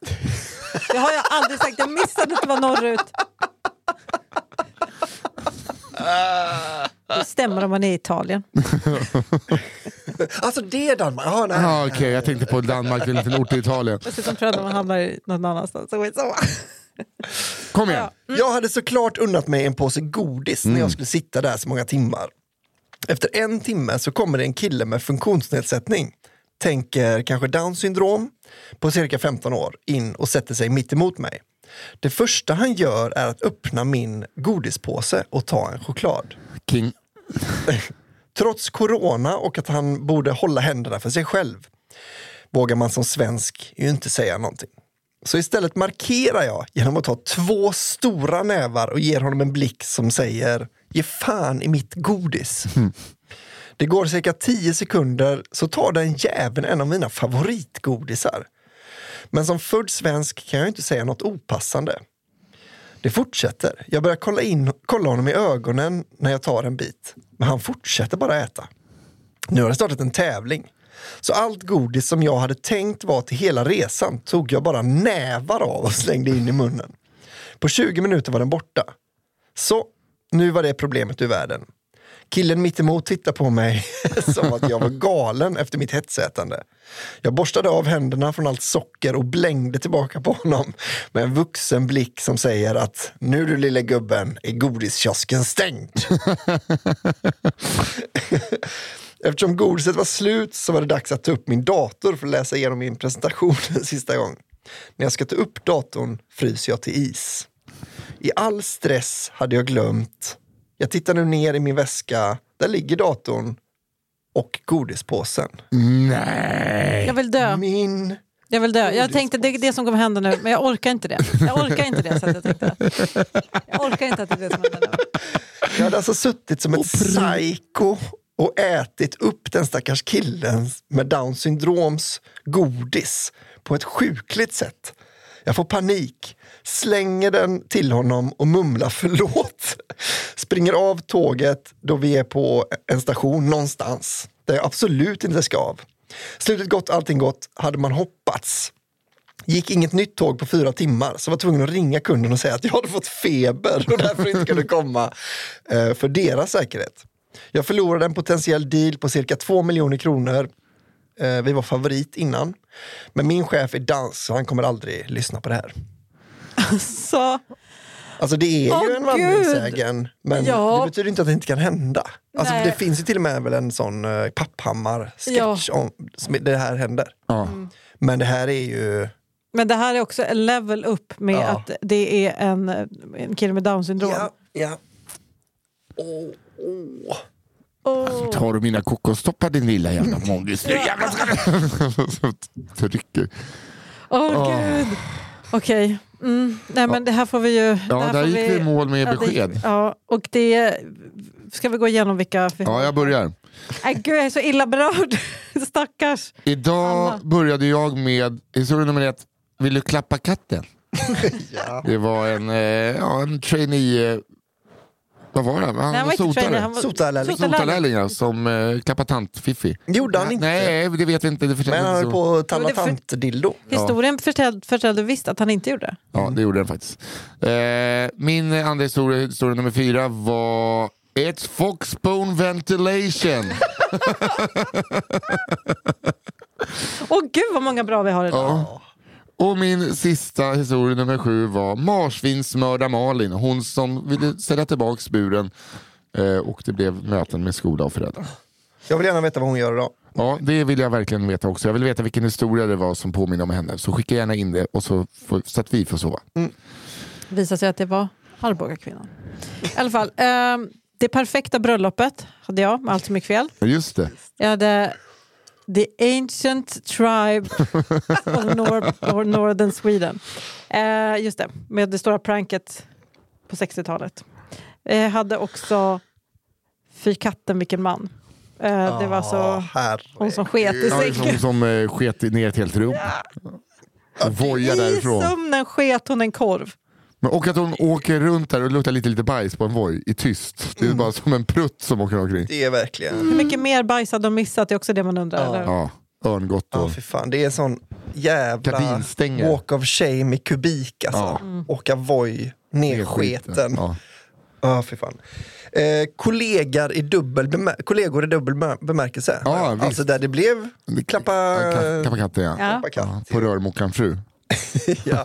Det har jag aldrig sagt. Jag missade att det var norrut. Det stämmer om man är i Italien. Alltså det är Danmark? Ah, nej. Ja, Okej, jag tänkte på Danmark, en liten ort i Italien. Dessutom tror jag att man hamnar i någon annanstans. Kom igen. Jag hade såklart unnat mig en påse godis när jag skulle sitta där så många timmar. Efter en timme så kommer det en kille med funktionsnedsättning, tänker kanske down syndrom, på cirka 15 år, in och sätter sig mitt emot mig. Det första han gör är att öppna min godispåse och ta en choklad. King. Trots corona och att han borde hålla händerna för sig själv vågar man som svensk ju inte säga någonting. Så istället markerar jag genom att ta två stora nävar och ger honom en blick som säger ge fan i mitt godis. Det går cirka 10 sekunder så tar den jäveln en av mina favoritgodisar. Men som född svensk kan jag inte säga något opassande. Det fortsätter. Jag börjar kolla, in, kolla honom i ögonen när jag tar en bit. Men han fortsätter bara äta. Nu har det startat en tävling. Så allt godis som jag hade tänkt var till hela resan tog jag bara nävar av och slängde in i munnen. På 20 minuter var den borta. Så, nu var det problemet ur världen. Killen mittemot tittade på mig som att jag var galen efter mitt hetsätande. Jag borstade av händerna från allt socker och blängde tillbaka på honom med en vuxen blick som säger att nu du lille gubben är godiskiosken stängd. Eftersom godiset var slut så var det dags att ta upp min dator för att läsa igenom min presentation en sista gång. När jag ska ta upp datorn fryser jag till is. I all stress hade jag glömt. Jag tittar nu ner i min väska. Där ligger datorn och godispåsen. Nej. Jag vill dö. Min... Jag vill dö. Jag tänkte det är det som kommer hända nu, men jag orkar inte det. Jag orkar inte det. Så att jag, tänkte. jag orkar inte att det är det som händer nu. Jag hade alltså suttit som ett psyko och ätit upp den stackars killen med down syndroms godis på ett sjukligt sätt. Jag får panik, slänger den till honom och mumlar förlåt. Springer av tåget då vi är på en station någonstans där jag absolut inte ska av. Slutet gott, allting gott, hade man hoppats. Gick inget nytt tåg på fyra timmar så var tvungen att ringa kunden och säga att jag hade fått feber och därför inte kunde komma eh, för deras säkerhet. Jag förlorade en potentiell deal på cirka två miljoner kronor. Eh, vi var favorit innan. Men min chef är dans så han kommer aldrig lyssna på det här. Så, Alltså det är ju Åh, en Gud! vandringssägen men Ja. det betyder inte att det inte kan hända. Alltså Nej. det finns ju till och med väl en sån uh, Papphammar-sketch om som det här händer. Ja. Men det här är ju... men det här är också en level upp med Ja. att det är en, en kille med down syndrom. Ja, ja. Åh, åh. Åh. Tar du mina kokostoppar din lilla jävla mångis? Nu jävlar ska du... Trycker. Åh gud. Okej. Mm. Nej men det här får vi ju... det Ja, här där får gick vi i mål med ja, det- besked. Ja, och det... Ska vi gå igenom vilka? Ja, jag börjar. Nej, gud, jag är så illa berörd. Stackars. Idag Anna. började jag med historia nummer ett. Vill du klappa katten? Ja. Det var en, eh, ja, en trainee... Vad var det? Han Nej, han var sotare. han var Sotarlärling. sotarlärling. Ja, som eh, klappade tant-Fiffi. Gjorde han inte? Nej, det vet vi inte. Det Men han höll inte på så. att talla tant-dildo. Historien förtällde, förtällde visst att han inte gjorde det. Ja, det gjorde den faktiskt. Eh, min andra historia, historia nummer fyra var It's Foxbone Ventilation. Åh gud vad många bra vi har idag. ja. Och min sista historia nummer sju var Marsvinsmörda Malin. Hon som ville sälja tillbaka buren eh, och det blev möten med skola och föräldrar. Jag vill gärna veta vad hon gör idag. Ja, det vill jag verkligen veta också. Jag vill veta vilken historia det var som påminner om henne. Så skicka gärna in det och så, får, så att vi får sova. visade sig att det var Arboga-kvinnan. I alla fall, ehm, det perfekta bröllopet hade jag med allt som gick fel. Ja, Just det. Jag hade The Ancient Tribe of Nor- or Northern Sweden. Eh, just det, med det stora pranket på 60-talet. Jag hade också Fy katten vilken man. Eh, det var så Ah, herre. hon som sket i Ja, är sängen. som, som eh, sket ner ett helt rum. Och vojar I därifrån. sömnen sket hon en korv. Men, och att hon åker runt där och luktar lite, lite bajs på en voj i tyst. Det är Mm. bara som en prutt som åker omkring. Det är verkligen... Hur mycket mer bajs hade de missat? Det är också det man undrar. Ja. eller? Ja, örngott Ja, och... för fan. Det är en sån jävla walk of shame i kubik alltså. Ja. Mm. Åka Voi, nersketen. Ja. Ja, fy fan. Eh, kollegor, i dubbel bemär- kollegor i dubbel bemär- bemärkelse. Ja, visst. alltså där det blev klappa, Kappa katten ja. Ja. klappa katt. ja. På rörmokaren fru. ja.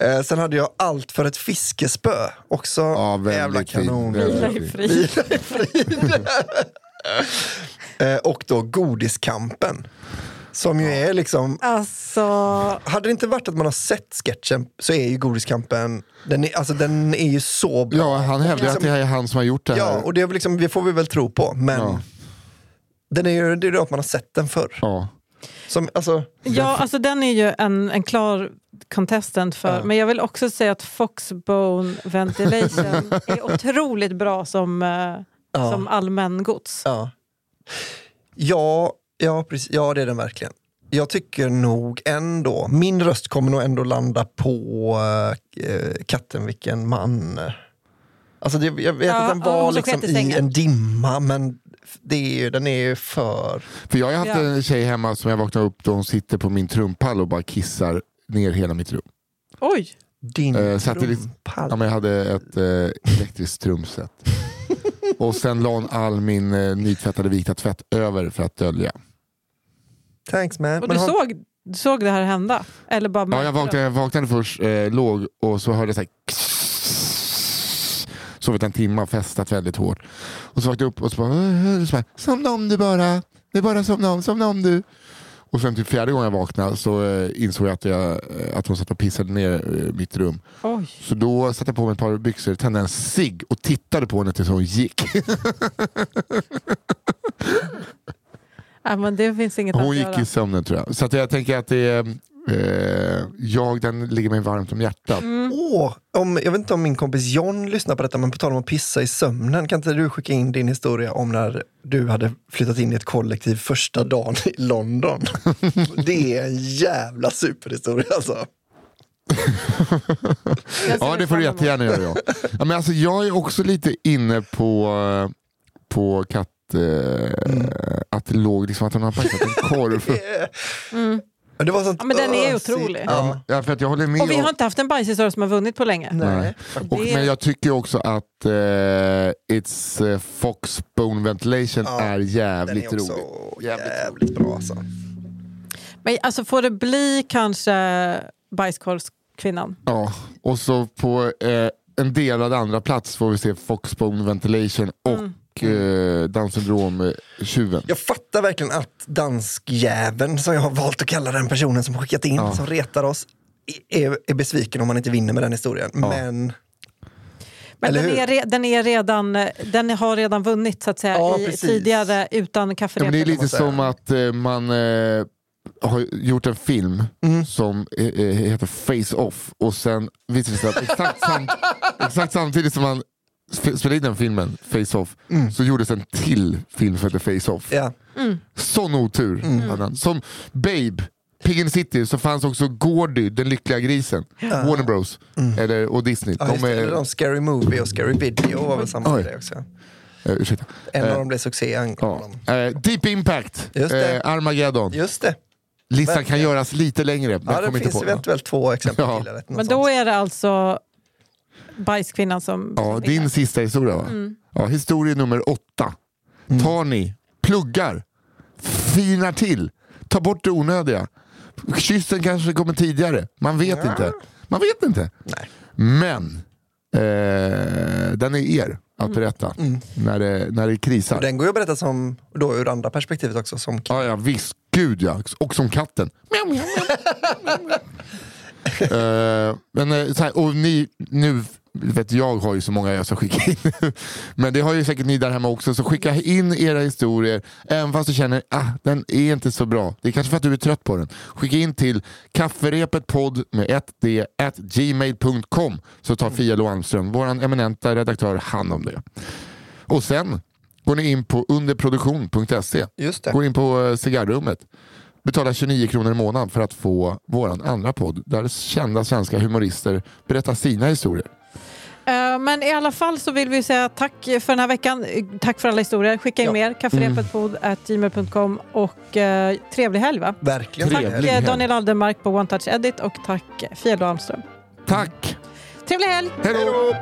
eh, sen hade jag allt för ett fiskespö. Också Ja, jävla kanon. Vila i frid. Vila i frid. eh, och då Godiskampen. Som ju är liksom Alltså, Hade det inte varit att man har sett sketchen så är ju Godiskampen, den är, alltså, den är ju så bra. Ja, han hävdar att det här är han som har gjort det här. Ja, och det, liksom, det får vi väl tro på. Men Ja. den är ju, det är ju att man har sett den förr. Ja. Som, alltså, ja, alltså den är ju en, en klar contestant för, Ja. men jag vill också säga att Foxbone Ventilation är otroligt bra som, eh, Ja. som allmän gods. ja. Ja, ja, precis, ja, det är den verkligen. Jag tycker nog ändå, min röst kommer nog ändå landa på äh, katten vilken man. Alltså det, jag vet Ja, att den var liksom i en dimma men det är ju, den är ju för... För jag har haft Ja. en tjej hemma som jag vaknar upp då hon sitter på min trumpall och bara kissar ner hela mitt rum. Oj! Din Eh, lite- trumpall. Ja, men jag hade ett eh, elektriskt trumset. och sen la hon all min eh, nytvättade vita tvätt över för att dölja. Thanks man. Och du har- såg, du såg det här hända? Eller bara Ja, jag vaknade, jag vaknade först, eh, låg och så hörde jag så här Sovit en timme och festat väldigt hårt. Och så vaknade jag upp och så bara, bara somna om du bara. Det är bara somna om, somna om du. Och sen typ fjärde gången jag vaknade så eh, insåg jag att, jag eh, att hon satt och pissade ner eh, mitt rum. Oj. Så då satte jag på mig ett par byxor, tände en cigg och tittade på henne tills hon gick. Ja, men det finns inget Hon gick i sömnen tror jag. Så att jag tänker att det är, eh, jag, den ligger mig varmt om hjärtat. Mm. Åh, om, jag vet inte om min kompis John lyssnar på detta, men på tal om att pissa i sömnen, kan inte du skicka in din historia om när du hade flyttat in i ett kollektiv första dagen i London? Det är en jävla superhistoria alltså. Ja det får du jättegärna göra. Ja. Ja, men alltså, jag är också lite inne på, på katt... Eh, Att det låg liksom att hon har bajsat en korv. Mm. Men Det var sånt Ja, men den är otrolig. Ja. Ja, för att jag håller med. Och vi har inte haft en bajshistoria som har vunnit på länge. Nej. Nej. och, Det- men jag tycker också att eh, It's eh, Fox Bone Ventilation Ja, är Den jävligt är också rolig. jävligt, Jävligt bra alltså. Men alltså får det bli kanske bajskorvskvinnan? Ja, och så på eh, en delad andra plats får vi se Fox Bone Ventilation och eh, Down syndrom-tjuven. Jag fattar verkligen att danskjäveln, som jag har valt att kalla den personen som skickat in, Ja. som retar oss, är, är besviken om man inte vinner med den historien. Men Men Eller den är, den, är redan, den har redan vunnit så att säga Ja, i, precis. tidigare utan Ja, kafferep. men det är lite som att eh, man eh, har gjort en film Mm. som eh, eh, heter Face Off och sen visar det sig att exakt, sam exakt samtidigt som man spelade in den filmen, Face Off, så gjordes en till film som heter Face Off. ja, Sån otur han. Som Babe, Pig in City, så fanns också Gordy, den lyckliga grisen. Warner Bros. Eller, och Disney. ja de är, de Scary Movie och Scary Video var väl samma grej också. eh, ursäkta. En Eh, av dem blev succé. en Ja. dem. Eh, Deep Impact, Just det. eh, Armageddon. Just det. Listan kan göras lite längre. Men Ja, det finns eventuellt två exempel Ja. till. Men då sånt. är det alltså bajskvinnan som... Ja, som din sista historia va? Mm. Ja, historia nummer åtta. Tar ni, pluggar, finar till, tar bort det onödiga. Kyssen kanske kommer tidigare, man vet Ja. inte. Man vet inte. Nej. Men eh, den är er att berätta när, det, när det krisar. Och den går ju att berätta som, då ur andra perspektivet också, som Ja, ja visst, gud ja. Och som katten. Eh, men eh, så här, och ni, nu vet jag har ju så många jag ska skicka in. men det har ju säkert ni där hemma också. Så skicka in era historier. Även fast du känner ah, den är inte så bra. Det är kanske för att du är trött på den. Skicka in till kafferepetpodd med 1d at gmail.com så tar Fia Lo Almström, vår eminenta redaktör, hand om det. Och sen går ni in på underproduktion.se. Går in på eh, cigarrummet. Betalar 29 kronor i månaden för att få våran andra podd där kända svenska humorister berättar sina historier. Eh, Men i alla fall så vill vi säga tack för den här veckan. Tack för alla historier. Skicka in Ja. mer. Kafferepetpodd.gmail.com och eh, trevlig helg va? Verkligen. Tack Trevlig eh, helg. Daniel Aldermark på One Touch Edit och tack Fia Lo Almström. Tack! Trevlig helg! Hej då!